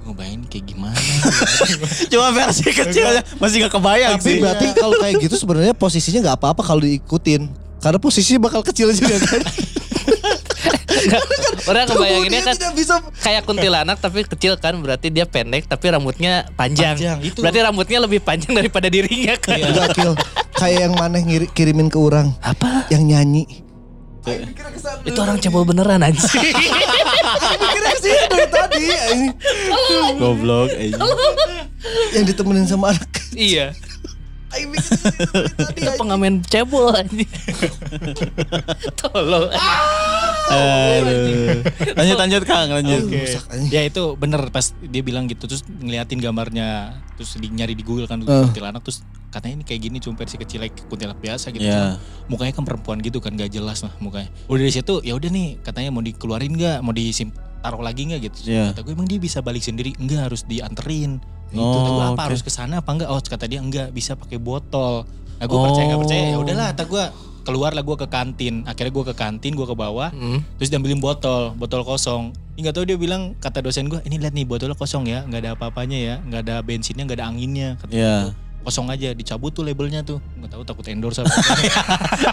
ngebayangin kayak gimana Cuma versi kecilnya masih gak kebayang Tapi sih. berarti kalau kayak gitu sebenarnya posisinya nggak apa-apa kalau diikutin. Karena posisinya bakal kecil juga kan. Orang kebayanginnya kan tidak bisa kayak kuntilanak tapi kecil kan berarti dia pendek tapi rambutnya panjang. Panjang, itu. Berarti rambutnya lebih panjang daripada dirinya kan. Kill. Kayak yang ngiri- kirimin ke orang Apa? yang nyanyi. Itu orang cebol beneran anjing. Mikirnya sih dari tadi Goblok yang ditemenin sama anak. iya. Mikir dari tadi. Itu pengamen cebol anjing. Tolong. Aduh. Lanjut lanjut Kang, lanjut. Anjing. ya itu bener pas dia bilang gitu terus ngeliatin gambarnya terus di, nyari di Google kan Eh. kuntilanak terus katanya ini kayak gini cuma versi kecil like kuntilanak biasa gitu Iya. mukanya kan perempuan gitu kan gak jelas lah mukanya udah dari situ ya udah nih katanya mau dikeluarin nggak mau disim taruh lagi nggak gitu Iya. kata gue emang dia bisa balik sendiri enggak harus dianterin Nah, itu Oh, kata gue apa oke. harus ke sana apa enggak oh kata dia enggak bisa pakai botol nah gue Oh. percaya nggak percaya ya udahlah kata gue keluar lah gue ke kantin akhirnya gue ke kantin gue ke bawah Hmm. terus diambilin botol botol kosong ini nggak tahu dia bilang kata dosen gue ini lihat nih botolnya kosong ya nggak ada apa-apanya ya nggak ada bensinnya nggak ada anginnya kata Iya. gitu. Kosong aja dicabut tuh labelnya tuh nggak tahu takut endorse apa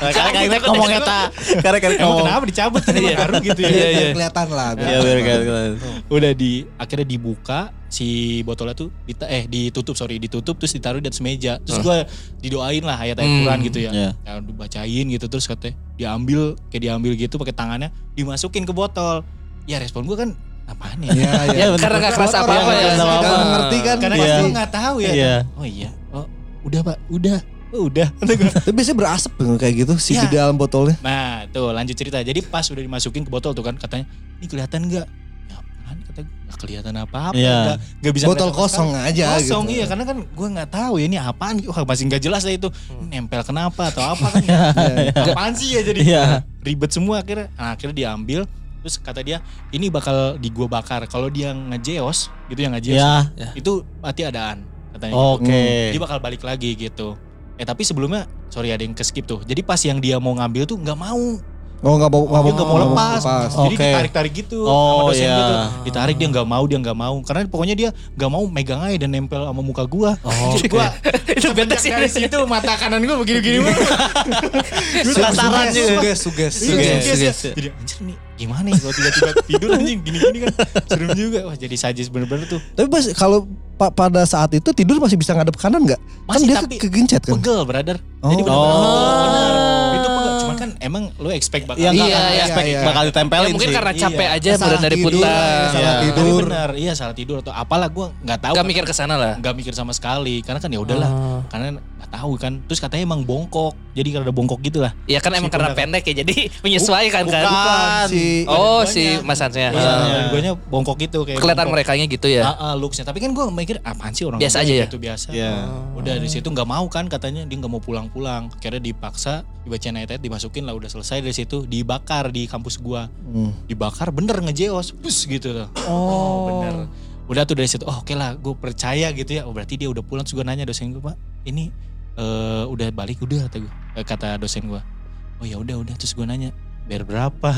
Karena kita ngomong eta. Karena emang ngomong. kenapa dicabut kan emang ngaruh gitu ya Biar kelihatan lah. Iya, biar kelihatan. udah di akhirnya dibuka si botolnya tuh dita- eh ditutup sorry ditutup terus ditaruh di atas meja terus gue didoain lah ayat-ayat Hmm. Quran gitu ya Iya. ya dibacain gitu terus katanya diambil kayak diambil gitu pakai tangannya dimasukin ke botol ya respon gue kan apaan ya Iya, iya. Bener. Karena nggak kerasa Orang apa-apa ya. nggak Apa-apa. mengerti kan. karena Iya. gue nggak tahu ya Iya. oh iya oh udah pak udah oh, udah Tapi biasanya berasap kayak gitu si Iya. di dalam botolnya. nah tuh lanjut cerita jadi pas udah dimasukin ke botol tuh kan katanya ini kelihatan nggak ya apaan kata gue nggak kelihatan apa-apa Iya. nggak nggak bisa Botol kosong sekali. aja kosong gitu. iya karena kan gue nggak tahu ya ini apaan wah masih nggak jelas lah itu nempel kenapa atau apa kan apaan sih ya jadi Iya. ribet semua akhirnya nah, akhirnya diambil terus kata dia ini bakal di gua bakar kalau dia ngejeos gitu yang ngejeos Iya. itu mati adaan katanya gitu. Oke. dia bakal balik lagi gitu eh tapi sebelumnya sorry ada yang ke skip tuh jadi pas yang dia mau ngambil tuh nggak mau Oh nggak mau nggak dia nggak mau lepas jadi Oke. ditarik-tarik gitu Oh, sama dosen iya. gitu ditarik dia nggak mau dia nggak mau karena pokoknya dia nggak mau megang aja dan nempel sama muka gua Oh, Jadi gua Itu beda sih. dari situ mata kanan gua begini-begini mulu. Penasaran juga. Suges, suges, Iya, Suges, suges ya. suges. Jadi anjir nih gimana ya kalau tiba-tiba tidur anjing gini-gini kan serem juga wah jadi sajis bener-bener tuh Tapi pas kalau pa- pada saat itu tidur masih bisa ngadep kanan nggak? Kan Masih, dia tapi ke kegencet kan? pegel brother Oh. jadi Oh. bener. itu pegel cuman kan emang lu expect bakal Iya, iya, iya, expect iya. bakal ditempelin Ya mungkin sih. karena capek Iya. aja Salah dari tidur, putar. salah Iya. Tapi tidur. bener iya salah tidur atau apalah gua nggak tahu Gak kan. mikir ke sana lah. nggak mikir sama sekali karena kan ya udahlah Oh. karena nggak tahu kan terus katanya emang bongkok jadi karena bongkok gitu lah Ya kan emang Si karena pundak. pendek ya jadi menyesuaikan kan. Bukan. Si Oh Badan si guanya. Mas Hansnya. iya gue bongkok gitu kayak Kelihatan mereka gitu ya. Ah, ah, looksnya tapi kan gue mikir apaan sih orang Biasa aja ya? gitu biasa Iya. udah dari situ nggak mau kan katanya dia nggak mau pulang-pulang akhirnya dipaksa dibacain ayat-ayat dimasukin lah udah selesai dari situ dibakar di kampus gua Hmm. dibakar bener ngejeos bus gitu loh Oh. bener udah tuh dari situ oh oke lah gue percaya gitu ya oh berarti dia udah pulang terus gue nanya dosen gue pak ini eh, udah balik udah kata gue Eh, kata dosen gue oh ya udah udah. Terus gue nanya biar berapa?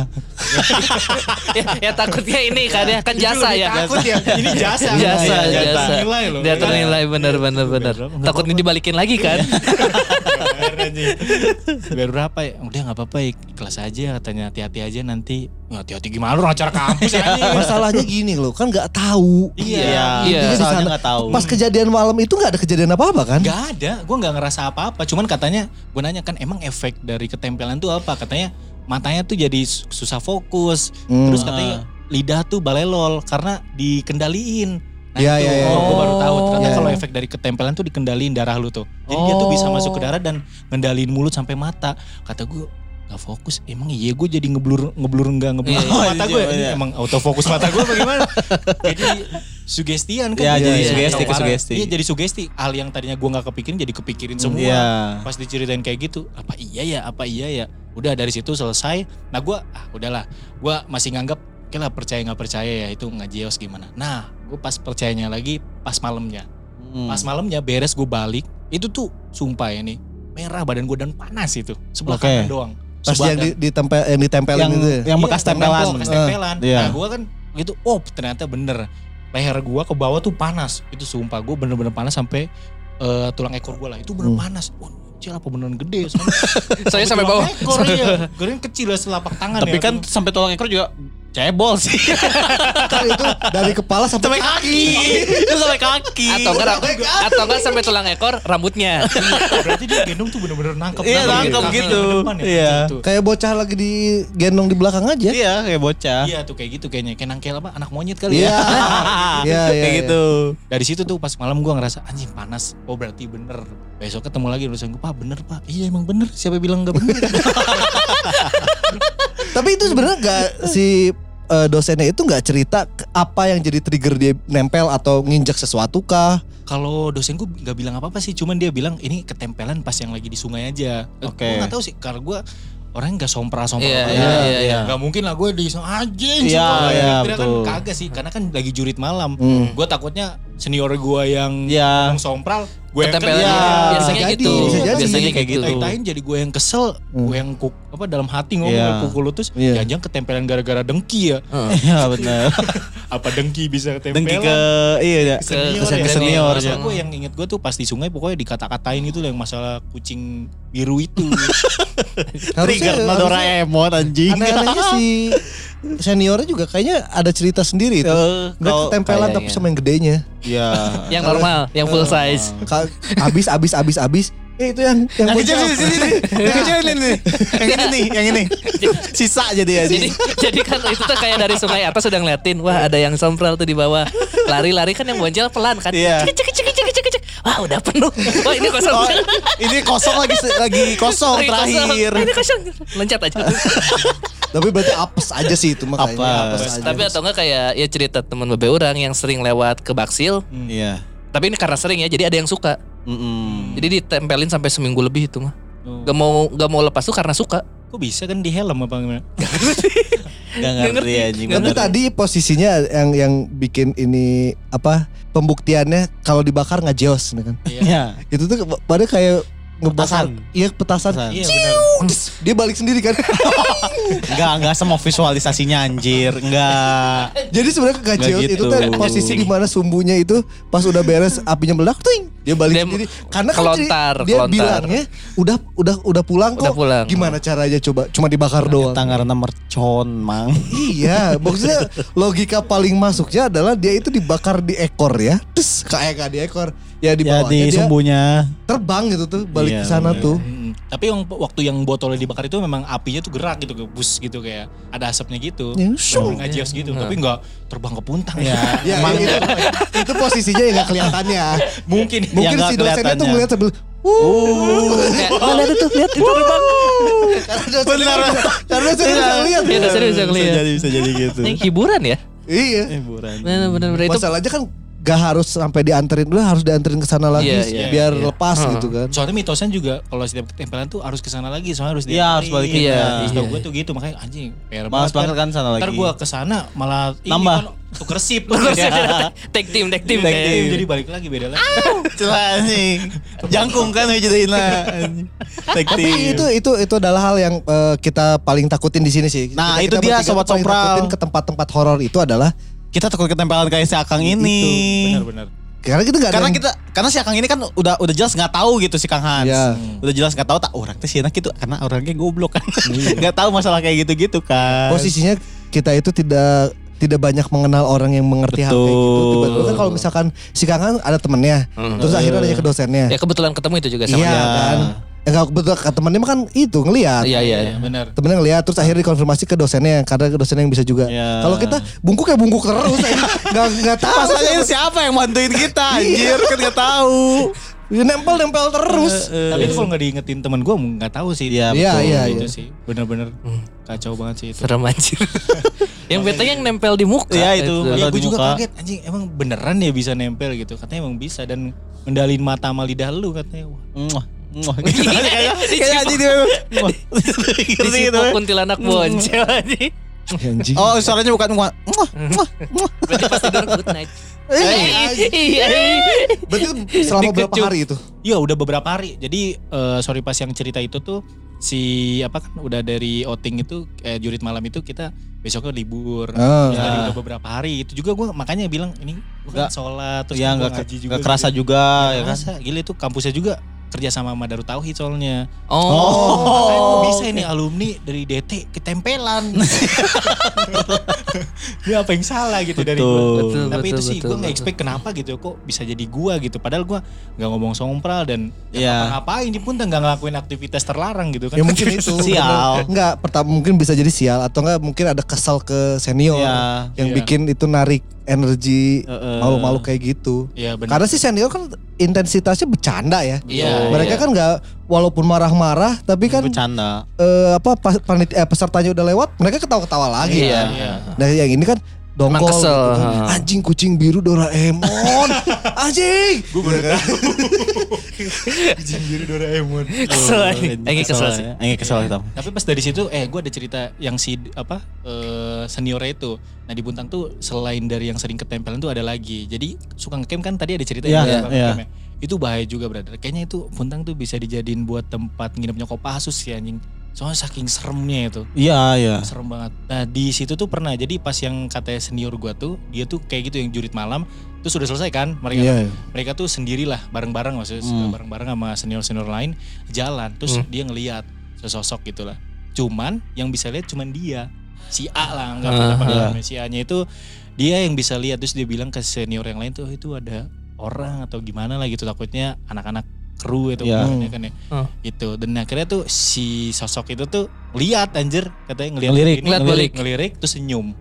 Ya, ya takutnya ini kan ya kan jasa ya. takut ya. Ini jasa. Jasa, Iya, jasa. nilai loh. Dia ternilai bener bener bener. Nggak Takut ini dibalikin lagi kan? biar berapa ya udah nggak apa-apa ikhlas aja katanya hati-hati aja nanti Ya, hati-hati gimana lu acara kampus aja Masalahnya gini loh, kan nggak tahu. iya Iya. Di Soalnya sana. nggak tahu. Pas kejadian malam itu nggak ada kejadian apa-apa kan? Gak ada, gue nggak ngerasa apa-apa. Cuman katanya, gue nanya kan emang efek dari ketempelan tuh apa? Katanya matanya tuh jadi su- susah fokus. Hmm. Terus katanya lidah tuh balelol karena dikendaliin. Nah Iya, itu iya, iya. gue baru tahu ternyata Iya, kalau iya. efek dari ketempelan tuh dikendaliin darah lu tuh. Jadi dia tuh bisa Oh. masuk ke darah dan ngendaliin mulut sampai mata. Kata gue gak fokus emang iya gue jadi ngeblur ngeblur enggak ngeblur Iya, iya. mata Oh, gue iya, ini iya. emang autofokus mata gue bagaimana jadi sugestian kan Iya, jadi Iya, sugesti ke sugesti. iya jadi sugesti hal yang tadinya gue nggak kepikirin jadi kepikirin semua Iya. pas diceritain kayak gitu apa iya ya apa iya ya udah dari situ selesai nah gue ah udahlah gue masih nganggap oke lah percaya nggak percaya ya itu ngajios gimana nah gue pas percayanya lagi pas malamnya Hmm. pas malamnya beres gue balik itu tuh sumpah ya nih merah badan gue dan panas itu sebelah Oke. kanan doang Pas Sebelah yang ditempel yang ditempelin yang itu. ya? yang Iya, bekas yang tempelan. bekas tempelan. Iya. Nah gue kan gitu, oh ternyata bener. Leher gue ke bawah tuh panas. Itu sumpah gue bener-bener panas sampai eh, tulang ekor gue lah. Itu bener Hmm. panas. Wah kecil apa beneran gede. Saya sampai bawah. Ekor iya. Keren kecil lah selapak tangan Tapi ya. kan sampai tulang ekor juga cebol sih. kan itu dari kepala sampai, sampai kaki. Itu sampai kaki. Atau enggak atau enggak sampai tulang ekor rambutnya. berarti dia gendong tuh bener-bener nangkep. Iya, nangkep Kaki gitu. depan ya, Iya. kecil tuh. kayak bocah lagi digendong di belakang aja. Iya, kayak bocah. Iya tuh kayak gitu kayaknya. Kayak nangkel apa anak monyet kali Iya. ya. Iya, iya. Kayak iya. gitu. Dari situ tuh pas malam gua ngerasa anjing panas. Oh berarti bener. Besok ketemu lagi dosen gue, Pak bener Pak. Iya emang bener. Siapa bilang gak bener? Tapi itu sebenarnya nggak si eh, dosennya itu nggak cerita apa yang jadi trigger dia nempel atau nginjak sesuatu kah? Kalau dosen gue nggak bilang apa-apa sih, cuman dia bilang ini ketempelan pas yang lagi di sungai aja. Oke. Gue nggak tahu sih, karena gue orangnya nggak sompral-sompral. Iya, banget. iya, iya, iya. Nggak mungkin lah gue di anjing. Iya, semua. iya, Kira kan betul. kagak sih, karena kan lagi jurit malam. Hmm. Gue takutnya senior gue yang ngomong sompral, gue yang Ketempelan. Iya, biasanya bisa gitu. jadi, bisa jadi. Biasanya kayak gitu. Tain jadi gue yang kesel, Hmm. gue yang kuk, apa dalam hati ngomong Iya. pukul lu terus Iya. jangan ketempelan gara-gara dengki ya. Iya benar. Apa dengki bisa ketempelan? Dengki ke iya ya. senior, Ke ya. senior, Masalah ya. gue yang inget gue tuh pas di sungai pokoknya dikata-katain itu yang masalah kucing biru itu. Trigger harusnya- Doraemon anjing. Aneh-anehnya si seniornya juga kayaknya ada cerita sendiri itu. Kalau ketempelan kayaknya. tapi sama yang gedenya. ya Yang normal, yang full size. Ka- Abis abis abis abis. Eh itu yang yang yang bocah. kecil sini sini. Yang kecil ini nih. Yang ini nih, yang ini. Sisa jadi ya. Jadi jadi kan itu tuh kayak dari sungai atas sudah ngeliatin, wah ada yang sompral tuh di bawah. Lari-lari kan yang bonjol pelan kan. Iya. Cek cek cek. Wah udah penuh. Wah ini kosong. Oh, ini kosong lagi lagi kosong terakhir. Ini kosong. Loncat aja. Tapi berarti apes aja sih itu makanya. Apes. Apes aja. Tapi atau enggak kayak ya cerita teman bebe orang yang sering lewat ke Baksil. Iya. Tapi ini karena sering ya, jadi ada yang suka. Mm-mm. Jadi ditempelin sampai seminggu lebih itu mah. Oh. Gak mau gak mau lepas tuh karena suka. Kok bisa kan di helm apa gimana? Gak ngerti ngerti. anjing. Tapi tadi posisinya yang yang bikin ini apa pembuktiannya kalau dibakar nggak jeos kan. Iya. Itu tuh pada kayak Petasan. iya petasan. Petasan. Iya benar. Dia balik sendiri kan. Enggak, enggak semua visualisasinya anjir. Enggak. Jadi sebenarnya jeos gitu. itu tuh posisi di mana sumbunya itu pas udah beres apinya meledak ting dia balik Dia sendiri. Karena kan kelontar, dia kelontar. bilangnya udah udah udah pulang kok. Udah pulang. Gimana caranya coba? Cuma dibakar doang. Tangan mercon, Mang. Iya, maksudnya logika paling masuknya adalah dia itu dibakar di ekor ya. Terus kayak nggak di ekor. Ya di Ya bawahnya di dia sumbunya. terbang gitu tuh balik Iya, ke sana bener. tuh. Tapi yang waktu yang botolnya dibakar itu memang apinya tuh gerak gitu ke bus gitu kayak ada asapnya gitu. Ya. Ngajios gitu, Hmm. tapi enggak terbang ke puntang Ya. Ya, Emang- itu, itu posisinya yang gak kelihatannya. Mungkin Mungkin nggak si dosennya tuh ngeliat sambil Kayak, oh lihat itu, lihat itu terbang. karena bisa, karena dosennya bisa ngeliat. Iya, dosennya bisa ngeliat. jadi bisa jadi gitu. Ini hiburan ya. Iya. Hiburan. Bener bener bener itu. Masalahnya kan gak harus sampai dianterin udah harus dianterin ke sana lagi Iya, iya, biar iya. lepas Heeh. gitu kan. Soalnya mitosnya juga kalau setiap ketempelan tuh harus ke sana lagi, soalnya harus Iya, harus dianterin. balikin. Iya, Setahu iya. gue tuh gitu makanya anjing. Males banget kan sana lagi. Ntar gue ke sana malah ini Nambah. kan tuker sip. Tag team, tag team. Tag team. Jadi balik lagi beda lagi. Celah anjing. Jangkung kan jadiin lah. Tag Tapi team. itu itu itu adalah hal yang eh, kita paling takutin di sini sih. Nah, Kita- itu kita dia, Sobat Sompral. takutin ke tempat-tempat horor itu adalah kita takut ketempelan kayak si Akang ini. Benar-benar. karena kita ada Karena yang- kita karena si Akang ini kan udah udah jelas nggak tahu gitu si Kang Hans. Iya. Udah jelas nggak tahu tak orang teh sih gitu karena orangnya goblok kan. Nggak tahu masalah kayak gitu-gitu kan. posisinya kita itu tidak tidak banyak mengenal orang yang mengerti hal kayak gitu. Betul. Tiba-tiba kan kalau misalkan si Kangen ada temennya, terus akhirnya nanya ke dosennya. Ya kebetulan ketemu itu juga sama Iya dia. kan. Ya kalau betul ke temennya mah kan itu ngelihat. Iya, iya. Iya, benar. Temennya ngelihat terus akhirnya dikonfirmasi ke dosennya karena dosennya yang bisa juga. Iya. Kalau kita bungkuk ya bungkuk terus, nggak nggak tahu. Masalahnya siapa yang bantuin kita anjir kan nggak tahu. Ya, nempel nempel terus. Tapi itu kalau nggak diingetin temen gue nggak tahu sih. Iya, Iya, betul. iya, itu iya. sih bener-bener kacau banget sih itu. Serem anjir. yang beta yang nempel di muka. Iya, itu. Ya Kalau gue juga muka. kaget anjing emang beneran ya bisa nempel gitu. Katanya emang bisa dan ngendalin mata sama lidah lu katanya. Wah. Muah, muah. Kayak kayak anjing dia. Ngerti gitu. Kuntilanak boncel anjing. Anjing. Oh, suaranya bukan muah. Muah. Berarti pas tidur good night. Eh, Iya. Berarti selama berapa hari itu? Iya udah beberapa hari. Jadi eh, sorry pas yang cerita itu tuh si apa kan udah dari outing itu eh, jurit malam itu kita besoknya libur. Ah. Ya, udah beberapa hari. Itu juga gue makanya bilang ini gue kan Nggak- sholat terus Ya nggak ngaji juga. nggak kerasa gitu. juga Nggak ya kan. kerasa. Gila itu kampusnya juga kerja sama sama Darut Tauhid soalnya. Oh. Makanya kok bisa ini alumni dari DT ketempelan. Ini apa yang salah gitu dari Betul. gua. Betul, Tapi itu betul, sih betul, gue nggak betul. expect kenapa gitu kok bisa jadi gua gitu. Padahal gua nggak ngomong sompral dan Iya. ngapain di pun nggak ngelakuin aktivitas terlarang gitu kan. Ya mungkin itu. Sial. Enggak, pertama mungkin bisa jadi sial atau enggak mungkin ada kesal ke senior Iya. yang Iya. bikin itu narik energi malu-malu kayak gitu. Iya benar. Karena si senior kan intensitasnya bercanda ya. Iya. Mereka iya. kan nggak walaupun marah-marah tapi kan bercanda. eh, apa pas panit- eh, pesertanya udah lewat mereka ketawa-ketawa lagi. Iya. Iya. Nah yang ini kan Emang dongkol kesel, gitu kan. Anjing kucing biru Doraemon. Anjing. Gue Kesel anjing. Engi kesel sih. Engi kesel kita. Tapi pas dari situ eh gue ada cerita yang si apa eh seniornya itu. Nah di Buntang tuh selain dari yang sering ketempelan tuh ada lagi. Jadi suka ngecamp kan tadi ada cerita Iya, yang iya, suka iya. ya. Itu bahaya juga brother. Kayaknya itu Buntang tuh bisa dijadiin buat tempat nginepnya Kopassus sih anjing. Soalnya saking seremnya itu. Iya, iya. Serem banget. Nah di situ tuh pernah. Jadi pas yang katanya senior gua tuh, dia tuh kayak gitu yang jurit malam. Itu sudah selesai kan? Mereka Iya. mereka tuh sendirilah bareng-bareng maksudnya Hmm. bareng-bareng sama senior-senior lain jalan. Terus dia ngelihat sesosok gitulah. Cuman yang bisa lihat cuman dia. Si A lah nggak iya. namanya. Si A-nya itu dia yang bisa lihat terus dia bilang ke senior yang lain tuh "Oh, itu ada orang atau gimana lah gitu takutnya anak-anak kru itu Iya. bukannya kan ya. Hmm. Gitu. Dan akhirnya tuh si sosok itu tuh lihat anjir katanya ngelihat Ngelirik, ini, ngeliat balik. ngelirik terus senyum.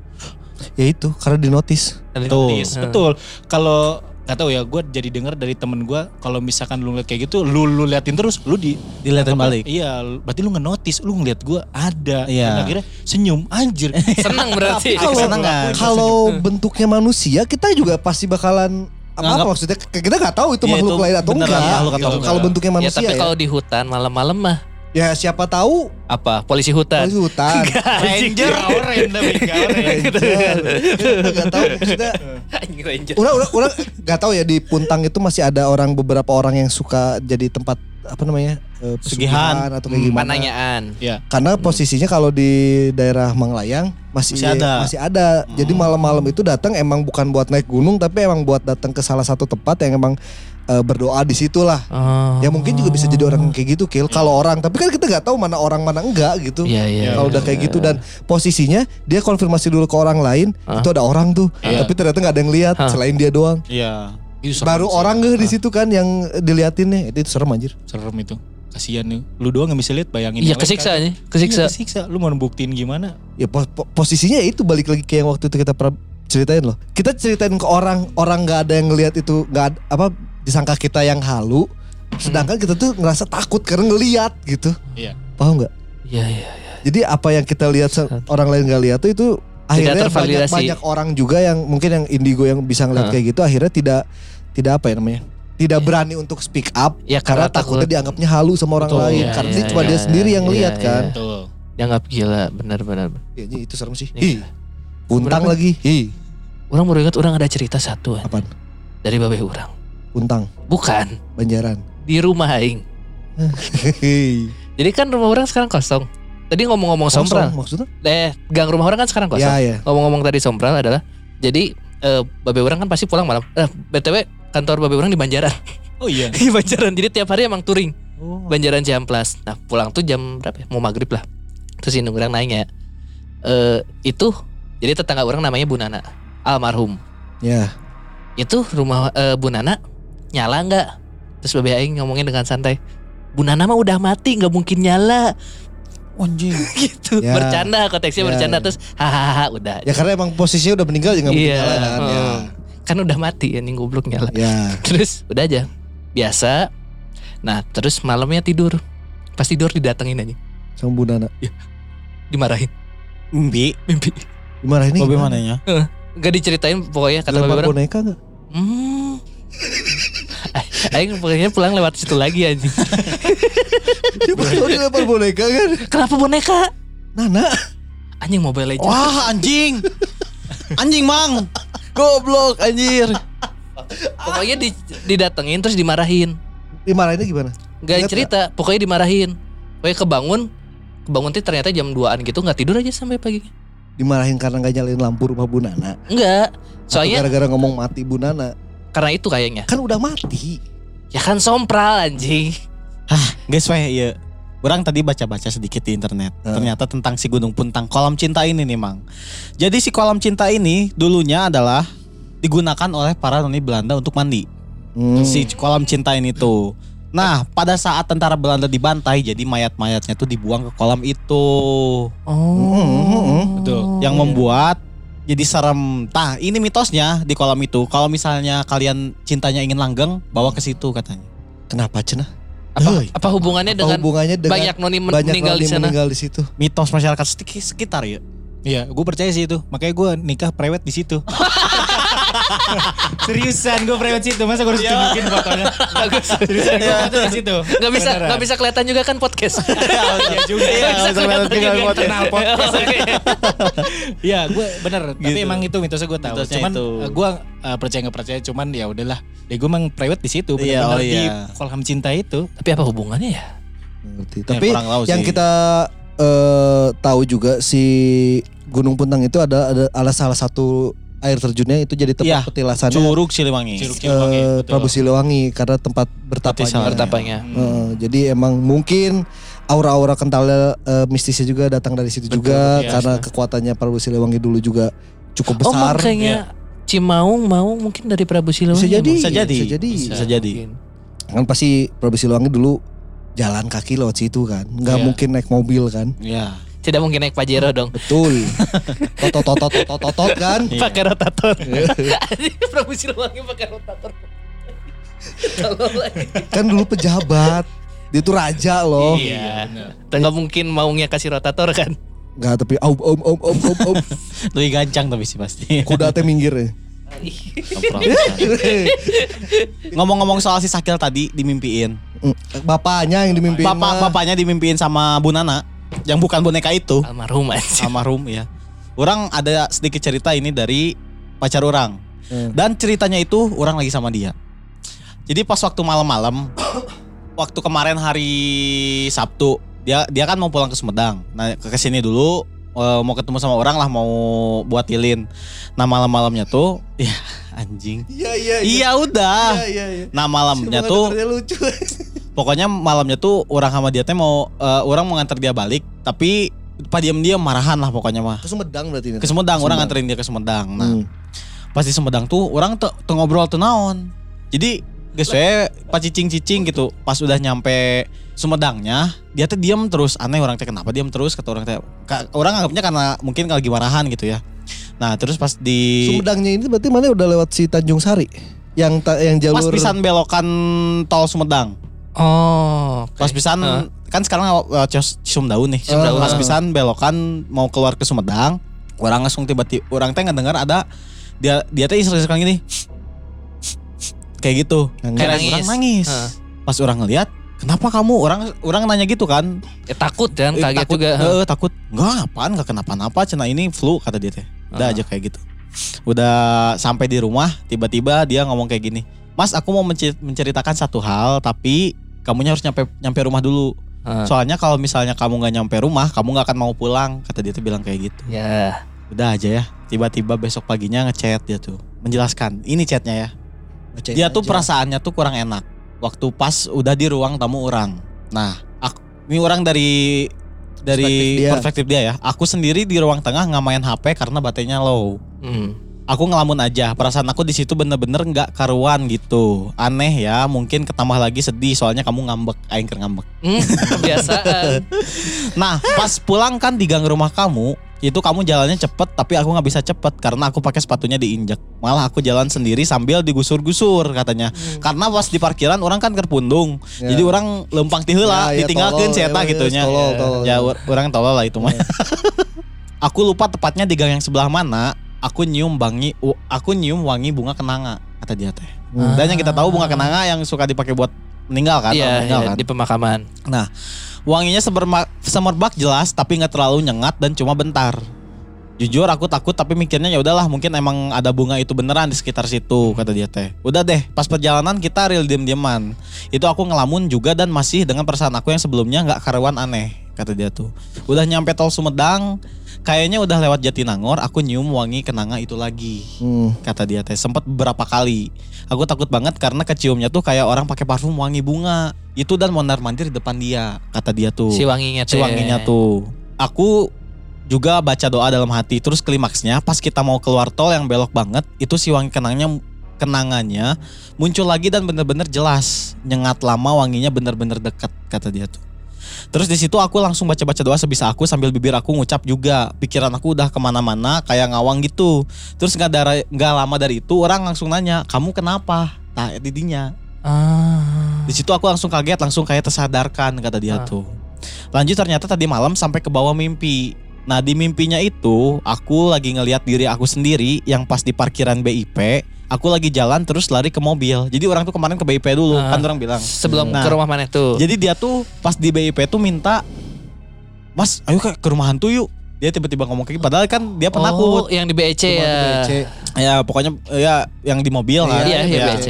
Ya itu karena di notice. Betul. Yes, betul. Kalau nggak tahu ya, gue jadi dengar dari temen gue kalau misalkan lu ngeliat kayak gitu, lu lu liatin terus, lu di Dilihatin apa, balik. Iya, berarti lu nge-notice, lu ngeliat gue ada. Iya. Dan akhirnya senyum, anjir. Senang berarti. Kalau kesenangan. kalau bentuknya manusia kita juga pasti bakalan apa, apa maksudnya kita nggak tau itu Iya, makhluk itu lain atau enggak. makhluk atau gitu. enggak. Kalau bentuknya Ya manusia tapi ya, kalau di hutan malam-malam mah ya siapa tahu apa? Polisi hutan. polisi hutan. Ranger, Gauren tapi Gauren. Gak tahu maksudnya Anjing ranger. Udah, udah, udah gak tahu ya di Puntang itu masih ada orang beberapa orang yang suka jadi tempat apa namanya eh, Pesugihan. atau kayak gimana. Pananyaan. Ya. Karena posisinya kalau di daerah Manglayang masih Masih ada. masih ada. Jadi malam-malam itu datang emang bukan buat naik gunung tapi emang buat datang ke salah satu tempat yang emang eh, berdoa di situ lah. Oh. Ya mungkin juga bisa jadi orang kayak gitu, Kil. Kalau orang, tapi kan kita nggak tahu mana orang mana enggak gitu. Iya, iya. Kalau udah kayak gitu dan posisinya dia konfirmasi dulu ke orang lain, Hah? itu ada orang tuh, Iya. tapi ternyata nggak ada yang lihat Hah? selain dia doang. Iya. Itu serem Baru sih. orang nggak di situ kan yang diliatin nih, itu, itu serem anjir. serem itu. Kasihan nih. Lu doang gak bisa lihat bayangin. Iya yang lain kesiksa kan. nih, Iya, kesiksa. kesiksa. Lu mau buktiin gimana? Ya po- po- posisinya ya itu balik lagi kayak yang waktu itu kita pernah ceritain loh. Kita ceritain ke orang, orang nggak ada yang ngelihat itu nggak ada- apa disangka kita yang halu. Sedangkan kita tuh ngerasa takut karena ngelihat gitu. Iya. Paham nggak? Iya, iya. Jadi apa yang kita lihat orang lain nggak lihat tuh itu akhirnya banyak tervalidasi. banyak orang juga yang mungkin yang indigo yang bisa ngeliat Heeh. kayak gitu akhirnya tidak tidak apa ya namanya tidak berani untuk speak up Ya, karena, karena takutnya takut- dianggapnya halu sama orang Betul, lain iya, karena iya, dia cuma iya, dia sendiri yang iya, lihat iya, kan Betul. Dianggap gila, benar-benar. Kayaknya itu serem sih Iya. Ih, puntang Sebenarnya- lagi Ih, Orang baru ingat orang ada cerita satu apaan dari babe orang. puntang Bukan banjaran di rumah aing. Jadi kan rumah orang sekarang kosong. Tadi ngomong-ngomong sompral. maksudnya Eh, gang rumah orang kan sekarang kosong. ya ya Ngomong-ngomong tadi sompral adalah jadi eh, babe orang kan pasti pulang malam. Eh, BTW kantor babe orang di Banjaran. Oh iya. di Banjaran. Jadi tiap hari emang touring. Oh. Banjaran Ciamplas. Nah, pulang tuh jam berapa ya? Mau maghrib lah. Terus ini orang nanya. Eh, itu jadi tetangga orang namanya Bu Nana. Almarhum. ya Itu rumah eh, Bu Nana nyala nggak? Terus babe aing ngomongin dengan santai. Bu Nana mah udah mati nggak mungkin nyala Anjing. gitu. Ya. bercanda konteksnya Ya, bercanda ya. terus hahaha udah. Ya karena emang posisinya udah meninggal ya nggak mungkin Iya, nyala kan? ya. Kan udah mati ya nih goblok nyala. Ya. Terus udah aja. Biasa. Nah terus malamnya tidur. Pas tidur didatengin aja. Sama Bu Nana dimarahin. Mimpi. mimpi. Dimarahin Babe gimana? mananya? Gak diceritain pokoknya kata lempar orang. boneka nggak? Hmm Aing pokoknya pulang lewat situ lagi anjing. Dia baru dilempar boneka kan? Kenapa boneka? Nana. Anjing Mobile Legends. Wah anjing. Anjing mang. goblok anjir. Pokoknya di, didatengin terus dimarahin. Dimarahinnya gimana? Gak Ingat cerita Pokoknya dimarahin. Pokoknya kebangun Kebangun tuh ternyata jam 2an gitu nggak tidur aja sampai pagi. Dimarahin karena nggak nyalain lampu rumah Bu Nana? Enggak Soalnya gara-gara ngomong mati Bu Nana karena itu kayaknya kan udah mati Ya kan sompral anjing Guys weh iya. Orang tadi baca-baca sedikit di internet. Hmm. Ternyata tentang si Gunung Puntang kolam cinta ini nih mang. Jadi si kolam cinta ini dulunya adalah digunakan oleh para noni Belanda untuk mandi. Hmm. Si kolam cinta ini tuh. Nah, pada saat tentara Belanda dibantai, jadi mayat-mayatnya tuh dibuang ke kolam itu. Oh. Betul. Yang membuat jadi serem. Tah, ini mitosnya di kolam itu. Kalau misalnya kalian cintanya ingin langgeng, bawa ke situ katanya. kenapa cenah apa, Hei. apa hubungannya Apa dengan hubungannya dengan banyak noni men- banyak meninggal di noni sana meninggal di situ Mitos masyarakat seki- sekitar ya. Iya, gue percaya sih itu. Makanya gue nikah prewed di situ. Seriusan gue prewed situ. Masa gue harus tunjukin fotonya? bagus Seriusan gue foto di situ. nggak bisa nggak bisa kelihatan juga kan podcast Iya juga. Nggak bisa kelihatan juga. internal podcast. Iya, gue bener. Tapi Gitu. emang itu mitosnya gue tahu. Mitosnya cuman itu. gue percaya nggak percaya. Cuman ya udahlah. Ya gue emang prewed di situ. Iya, Bener-bener oh di iya. kolam cinta itu. tapi apa hubungannya ya Ngerti. Tapi yang kita eh, tahu juga si Gunung Puntang itu ada ada ala salah satu air terjunnya itu jadi tempat Iya, petilasannya Curug Siliwangi. Curug eh, Prabu Siliwangi karena tempat bertapanya. bertapanya Eh, jadi emang mungkin aura-aura kentalnya eh, mistisnya juga datang dari situ Betul, juga iya, karena sudah. kekuatannya Prabu Siliwangi dulu juga cukup oh besar. makanya Cimaung mau mungkin dari Prabu Siliwangi Bisa jadi, Bisa jadi. bisa jadi. Bisa jadi. Mungkin. Kan pasti Prabu Siliwangi dulu jalan kaki lewat situ kan, nggak Iya. mungkin naik mobil kan. Iya. Tidak mungkin naik Pajero dong Betul. Totot totot totot totot kan. Iya. pakai rotator Anjing, Prabu Siliwangi pakai rotator lagi. kan dulu pejabat. Dia tuh raja loh. iya nggak mungkin maunya kasih rotator kan Nggak tapi om om om om om om. Lebih gancang tapi sih pasti. Kuda teh minggir ya. Ngomong-ngomong soal si Sakil tadi dimimpiin. Mm, Bapaknya yang dimimpiin Bapak bapaknya dimimpiin sama Bu Nana yang bukan boneka itu. almarhum aja Almarhum ya. Orang ada sedikit cerita ini dari pacar orang. Hmm. Dan ceritanya itu orang lagi sama dia. Jadi pas waktu malam-malam waktu kemarin hari Sabtu, dia dia kan mau pulang ke Sumedang. Nah, ke ke sini dulu eh, mau ketemu sama orang lah mau buat tilin. Nah, malam-malamnya tuh ya anjing. Iya iya Iya udah. iya iya. Nah, malamnya Cuma tuh lucu. pokoknya malamnya tuh orang sama dia teh mau eh, orang mau nganter dia balik tapi pas diam-diam marahan lah pokoknya mah. Ke Sumedang berarti ini. ke Sumedang orang nganterin dia ke Sumedang. Nah Hmm. pas di Sumedang tuh orang tuh tuh ngobrol tuh naon. Jadi guys we pas cicing-cicing gitu pas udah nyampe Sumedangnya dia tuh diam terus. Aneh orang teh kenapa diam terus? Kata orang teh orang anggapnya karena mungkin lagi marahan gitu ya. Nah terus pas di Sumedangnya ini berarti mana udah lewat si Tanjung Sari? Yang ta- yang jalur pas pisan belokan tol Sumedang oh oke. Pas pisan Heeh. kan sekarang uh, Cisumdaun nih. Cisumdaun. Pas Heeh. pisan belokan mau keluar ke Sumedang. Orang langsung tiba-tiba orang teh dengar ada dia dia teh iseng-iseng gini. Kayak gitu. Nangis. Kayak Orang nangis. nangis. Heeh. Pas orang ngeliat, kenapa kamu? Orang orang nanya gitu kan. Ya, takut kan, Eh, kaget takut, juga. eh, takut. Enggak, apaan? Enggak kenapa-napa. Cina ini flu kata dia teh. Udah Ah. aja kayak gitu. Udah sampai di rumah, tiba-tiba dia ngomong kayak gini. Mas, aku mau menceritakan satu hal, tapi kamunya harus nyampe nyampe rumah dulu. Heeh. Soalnya kalau misalnya kamu nggak nyampe rumah, kamu nggak akan mau pulang. Kata dia tuh bilang kayak gitu. Ya. Udah aja ya. Tiba-tiba besok paginya ngechat dia tuh, menjelaskan. Ini chatnya ya. Ngecek Dia tuh aja. perasaannya tuh kurang enak. Waktu pas udah di ruang tamu orang. Nah, aku, ini orang dari dari Perspektif dia. perspektif dia ya. Aku sendiri di ruang tengah nggak main HP karena baterainya low. Hmm. Aku ngelamun aja. Perasaan aku di situ bener-bener nggak karuan gitu. Aneh ya. Mungkin ketambah lagi sedih soalnya kamu ngambek, aing ngambek. Hmm, kebiasaan. Nah, pas pulang kan di gang rumah kamu, itu kamu jalannya cepet tapi aku nggak bisa cepet karena aku pakai sepatunya diinjak. Malah aku jalan sendiri sambil digusur-gusur katanya. Karena pas di parkiran orang kan kerpundung. Ya. Jadi orang lempang ti heula, Ya, ya, ditinggalkeun tolol, eta ya, gitunya. tolol, tolol. Ya orang tolol lah itu mah. aku lupa tepatnya di gang yang sebelah mana. Aku nyium wangi, aku nyium wangi bunga kenanga kata dia teh. Hmm. Dan yang kita tahu bunga kenanga yang suka dipakai buat meninggal kan, Iya, meninggal iya, kan. di pemakaman. Wanginya seberma- semerbak jelas tapi nggak terlalu nyengat dan cuma bentar. Jujur aku takut tapi mikirnya ya udahlah mungkin emang ada bunga itu beneran di sekitar situ kata dia teh. Udah deh pas perjalanan kita real diem-dieman. Itu aku ngelamun juga dan masih dengan perasaan aku yang sebelumnya nggak karuan aneh kata dia tuh. Udah nyampe tol Sumedang kayaknya udah lewat Jatinangor aku nyium wangi kenanga itu lagi Hmm. kata dia teh. Sempat beberapa kali. Aku takut banget karena keciumnya tuh kayak orang pakai parfum wangi bunga. Itu dan mondar mandir di depan dia kata dia tuh. Si wanginya si teh. wanginya tuh. Aku juga baca doa dalam hati. Terus klimaksnya pas kita mau keluar tol yang belok banget itu si wangi kenangnya kenangannya muncul lagi dan bener-bener jelas. Nyengat lama wanginya bener-bener dekat kata dia tuh Terus di situ aku langsung baca-baca doa sebisa aku sambil bibir aku ngucap juga. Pikiran aku udah ke mana-mana kayak ngawang gitu. Terus nggak dari nggak lama dari itu orang langsung nanya, kamu kenapa? Nah didinya. Ah. Di situ aku langsung kaget, langsung kayak tersadarkan kata dia Ah. tuh. Lanjut ternyata tadi malam sampai ke bawah mimpi. Nah di mimpinya itu aku lagi ngelihat diri aku sendiri yang pas di parkiran BIP. Aku lagi jalan terus lari ke mobil. Jadi orang tuh kemarin ke BIP dulu Ah. kan orang bilang. Sebelum Nah, ke rumah mana tuh? Jadi dia tuh pas di BIP tuh minta, Mas, ayo ke, ke rumah hantu yuk. Dia tiba-tiba ngomong kayak gitu. Padahal kan dia penakut. Oh, yang di BEC Cuma ya. BC. Ya pokoknya ya yang di mobil kan. Iya, iya Ya. BEC.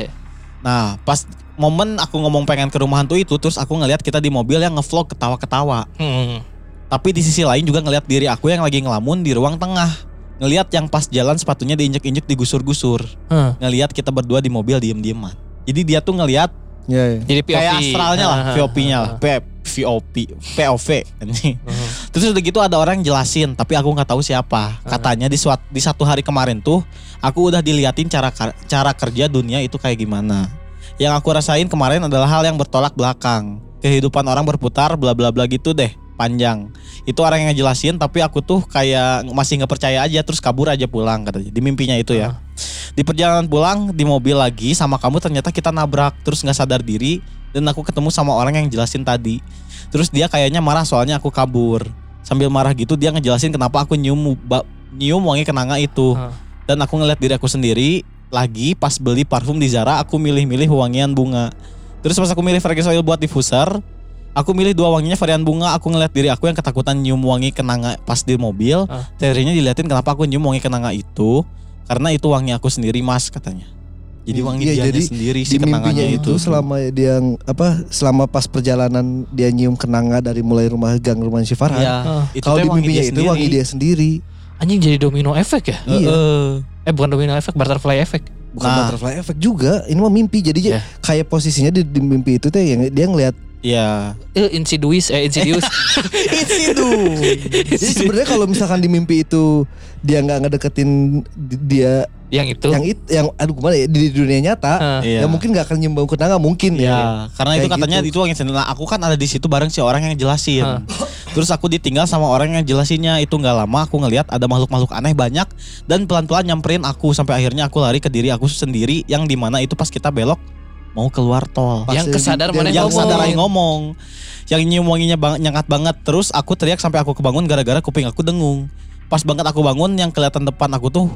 Nah pas momen aku ngomong pengen ke rumah hantu itu, terus aku ngelihat kita di mobil yang ngevlog ketawa-ketawa. Hmm. Tapi di sisi lain juga ngelihat diri aku yang lagi ngelamun di ruang tengah. Ngelihat yang pas jalan sepatunya diinjek-injek digusur-gusur. Huh. Ngelihat kita berdua di mobil diem-dieman. Jadi dia tuh ngelihat Ya, ya. Jadi POV. kayak astralnya lah, Ah, VOP-nya ah, lah, P, VOP, POV. ah. Terus udah gitu ada orang yang jelasin, tapi aku nggak tahu siapa. Katanya di suat, di satu hari kemarin tuh, aku udah diliatin cara cara kerja dunia itu kayak gimana. Yang aku rasain kemarin adalah hal yang bertolak belakang. Kehidupan orang berputar, bla bla bla gitu deh, panjang. Itu orang yang ngejelasin, tapi aku tuh kayak masih nggak percaya aja, terus kabur aja pulang katanya. Di mimpinya itu ya. Di perjalanan pulang di mobil lagi sama kamu ternyata kita nabrak, terus nggak sadar diri dan aku ketemu sama orang yang jelasin tadi. Terus dia kayaknya marah soalnya aku kabur. Sambil marah gitu dia ngejelasin kenapa aku nyium nyium wangi kenanga itu. Ah. Dan aku ngeliat diri aku sendiri lagi pas beli parfum di Zara aku milih-milih wangian bunga. Terus pas aku milih fragrance oil buat diffuser, aku milih dua wanginya varian bunga. Aku ngeliat diri aku yang ketakutan nyium wangi kenanga pas di mobil. Ah. Teorinya diliatin kenapa aku nyium wangi kenanga itu karena itu wangi aku sendiri mas katanya. Jadi wangi Iya, dia jadi sendiri di si kenanganya itu, selama dia yang apa selama pas perjalanan dia nyium kenanga dari mulai rumah gang rumah si Farhan. Iya. Ah. Itu Kalau di mimpinya dia itu sendiri. wangi dia sendiri, Anjing jadi domino efek ya? Iya. Heeh. Eh bukan domino efek, butterfly efek. bukan Nah. butterfly effect juga. Ini mah mimpi. Jadi Ya. kayak posisinya di, di mimpi itu teh yang dia ngelihat. Iya. Eh insidious eh insidious. itu. Jadi sebenarnya kalau misalkan di mimpi itu dia nggak ngedeketin di- dia yang itu. yang itu yang aduh gimana ya di dunia nyata, Ah. Iya. ya mungkin nggak akan nyium bau kenanga mungkin Iya, ya. karena itu Kayak katanya gitu. itu sendiri. Nah, aku kan ada di situ bareng si orang yang jelasin. Hah. Terus aku ditinggal sama orang yang jelasinnya itu nggak lama. Aku ngelihat ada makhluk-makhluk aneh banyak dan pelan-pelan nyamperin aku sampai akhirnya aku lari ke diri aku sendiri yang di mana itu pas kita belok mau keluar tol. Pas yang kesadar mana yang ngomong. sadar ngomong. Yang nyium wanginya bang, nyengat banget. Terus aku teriak sampai aku kebangun gara-gara kuping aku dengung. Pas banget aku bangun yang kelihatan depan aku tuh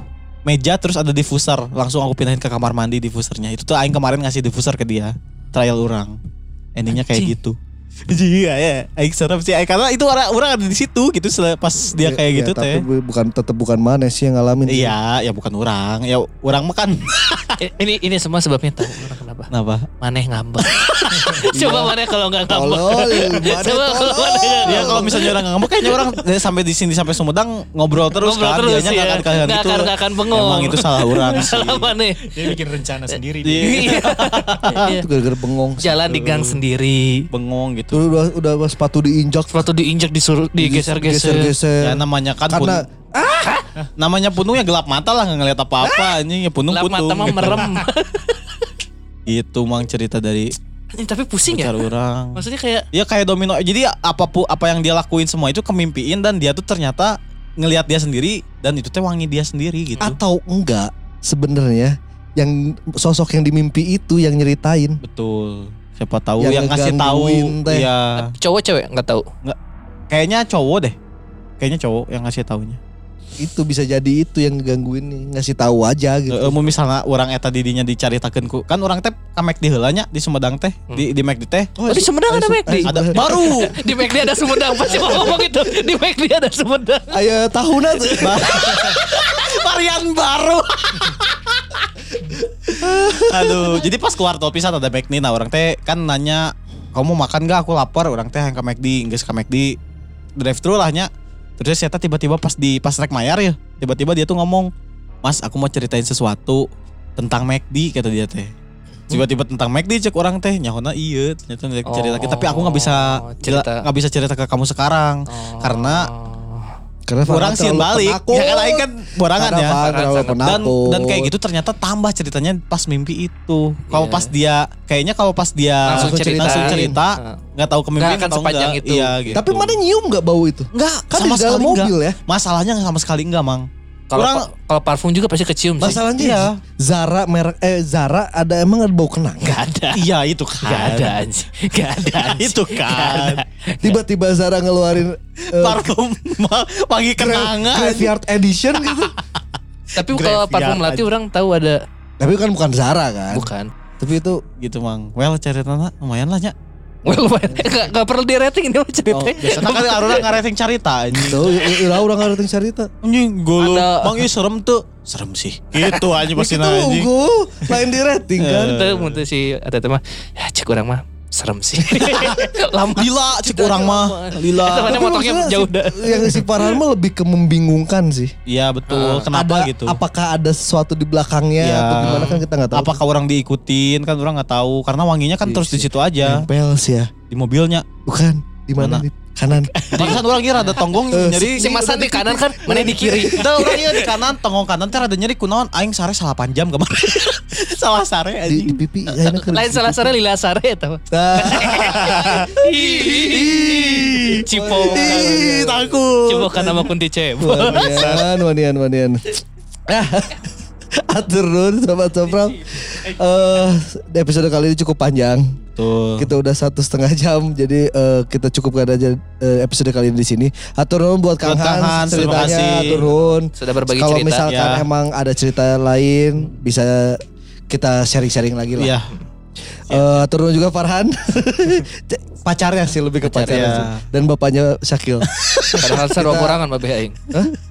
meja terus ada diffuser. Langsung aku pindahin ke kamar mandi diffusernya. Itu tuh aing kemarin ngasih diffuser ke dia. Trial orang endingnya kayak Anjing. gitu Iya ya, aing serem sih Aing- karena itu orang orang ada di situ gitu pas dia kayak Ya, gitu tapi teh. bu- bukan tetap bukan mana sih yang ngalamin. Iya, ya bukan orang, ya orang makan. Ini ini semua sebabnya tahu orang kenapa? Kenapa? Maneh ngambek. Coba maneh kalau nggak ngambek. Coba kalau maneh Ya kalau misalnya orang nggak ngomong kayaknya orang eh, sampai di sini sampai Sumedang ngobrol terus Ngobrol kan terus, dianya nggak iya. akan kayak Nggak gitu. akan- nggak akan bengong. Emang itu salah orang sih. Salah maneh. Dia bikin rencana sendiri. Iya. dia. Iya. Itu gara-gara bengong. Jalan di gang sendiri. Bengong gitu. Tuh udah udah sepatu diinjak, Sepatu diinjak disuruh digeser-geser. geser-geser. Ya namanya kan Karena pun, namanya punung ya gelap mata lah nggak ngeliat apa-apa ini ya punung Lap putung. mata mah merem. Itu mang cerita dari Anjing, Tapi pusing ya. pacar orang. Maksudnya kayak Ya kayak domino. Jadi apa pun apa yang dia lakuin semua itu kemimpiin dan dia tuh ternyata ngelihat dia sendiri dan itu teh wangi dia sendiri gitu. atau enggak sebenarnya yang sosok yang dimimpi itu yang nyeritain. Betul. Siapa tahu Yang yang, ngasih tahu. Iya. cowok cewek nggak tahu. Kayaknya cowok deh. Kayaknya cowok yang ngasih taunya. Itu bisa jadi itu yang ngegangguin nih, ngasih tahu aja gitu. Eh, mau misalnya orang eta didinya dicaritakeun ku kan orang teh kamek di heulanya di Sumedang teh di di di teh Oh, di Sumedang ada McD. ada baru Di McD ada Sumedang pasti mau ngomong itu. Di McD ada Sumedang. Ayo tahunnya tuh. varian baru. Aduh, jadi pas keluar tol pisan ada McD nah orang teh kan nanya kamu makan gak aku lapar orang teh yang ke McD geus ke McD drive thru lah nya terus saya tiba-tiba pas di pas rek mayar ya tiba-tiba dia tuh ngomong mas aku mau ceritain sesuatu tentang McD kata dia teh tiba-tiba tentang McD cek orang teh nyahona iya ternyata cerita Oh, tapi aku nggak bisa cerita. nggak bisa cerita ke kamu sekarang Karena Karena orang sih balik penakut. ya kan aing kan borangan Karena ya Farhan terlalu Sangat- dan dan kayak gitu ternyata tambah ceritanya pas mimpi itu. Kalau Iya. pas dia kayaknya kalau pas dia Langsung cerita. langsung cerita Heeh. nggak tahu ke mimpi Nggak akan atau sepanjang enggak. itu. Iya gitu. Tapi mana nyium nggak bau itu? enggak Kan sama di dalam sekali mobil enggak. ya. Masalahnya sama sekali enggak, Mang. Kalau kalau parfum juga pasti kecium sih. Masalahnya Iya. Zara merek eh Zara ada emang ada bau kenang. Gak ada. Iya itu kan. Gak ada anjing. Gak ada anjing. Itu kan. Tiba-tiba Zara ngeluarin eh, Parfum gra- kenangan. graveyard edition gitu. Tapi kalau Graveyard parfum melati orang tahu ada Tapi kan bukan Zara kan. bukan. Tapi itu Gitu, Mang. Well, ceritanya lumayan lah nya. Well, gak, gak perlu di rating ini mah Oh, ceritanya. biasanya kan orang ngarating cerita anjing. tuh orang ngerti cerita. Anjing, gue Ada- Bang, ini serem tuh. Serem sih. Gitu aja pasti Itu anjing. tunggu lain di rating kan. Itu muntah si ada teman. Ya cek orang mah serem sih. Lama. Lila cik orang mah. Lila. Tapi motongnya maksudnya jauh si- dah. Yang si Farhan mah lebih ke membingungkan sih. Iya betul. Ah. Kenapa ada, gitu? Apakah ada sesuatu di belakangnya Iya. atau gimana kan kita nggak tahu. Apakah orang diikutin kan orang nggak tahu karena wanginya kan Iya terus di situ aja Nempel sih ya. di mobilnya. Bukan di mana? Di kanan. Barusan orang kira ada tonggong Eh, nyeri. Si Masan di kanan kan, mana di kiri. Dah orang iya di kanan, tonggong kanan teh ada nyeri kunaon aing sare salah jam kemarin. salah sare di, pipi. ya, enak kan. Lain salah salah lila sare tau. Nah, Cipo. Takut. Cipo kan nama kunti cebol. wanian, wanian, wanian. Atur nun sobat sobrang. Eh, di episode kali ini cukup panjang. Tuh. Kita udah satu setengah jam, jadi eh, kita cukupkan aja eh, episode kali ini di sini. Atur nun buat Kang Hans ceritanya. nun. Sudah berbagi Kalau cerita. misalkan Ya. emang ada cerita lain, bisa kita sharing-sharing lagi lah. Iya. Eh, turun juga Farhan. Pacarnya sih lebih ke Pacarnya. pacarnya sih. Dan bapaknya Syakil. Padahal sarwa borangan babe aing.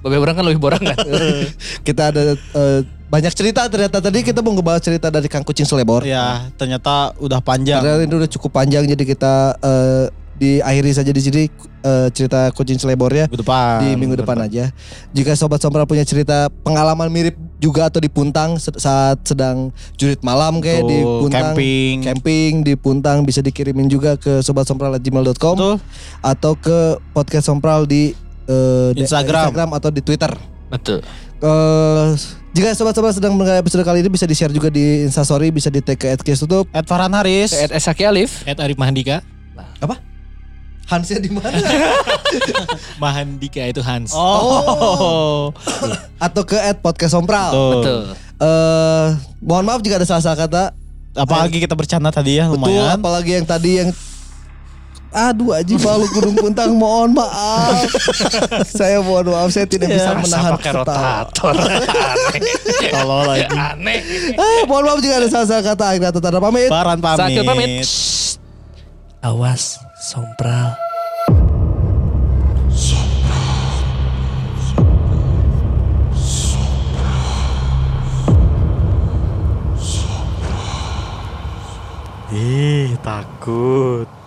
Babe orang kan lebih borangan. kita ada eh, banyak cerita ternyata tadi kita mau ngebahas cerita dari Kang Kucing Selebor. Ya, ternyata udah panjang. Karena ini udah cukup panjang jadi kita eh, diakhiri saja di sini eh, cerita Kucing Selebornya Minggu depan. di minggu depan aja. Jika sobat sombra punya cerita pengalaman mirip juga atau di Puntang saat sedang jurit malam kayak di Tuh, Puntang camping. camping di Puntang bisa dikirimin juga ke sobatsompral@gmail.com Betul. atau ke podcast sompral di eh, de- Instagram. atau di Twitter. Betul. Eh, jika sobat-sobat sedang mendengar episode kali ini bisa di-share juga di Instastory, bisa di tag ke @case tutup. Ed Farhan Haris. Ed Esaki Alif. Arif Mahandika. Hansnya di mana? Mahandika itu Hans. Oh. atau ke @podcast sompral. Betul. Betul. Eh, mohon maaf jika ada salah-salah kata. Apalagi kita bercanda tadi ya Betul, lumayan. apalagi yang tadi yang Aduh Aji Palu Gunung Puntang mohon maaf. saya mohon maaf saya tidak bisa menahan pakai rotator. Tolol lagi. Aneh. Ah, mohon maaf jika ada salah-salah kata Akhirnya tetap pamit. Baran pamit. Sakit pamit. Awas, sompral. Ih, takut.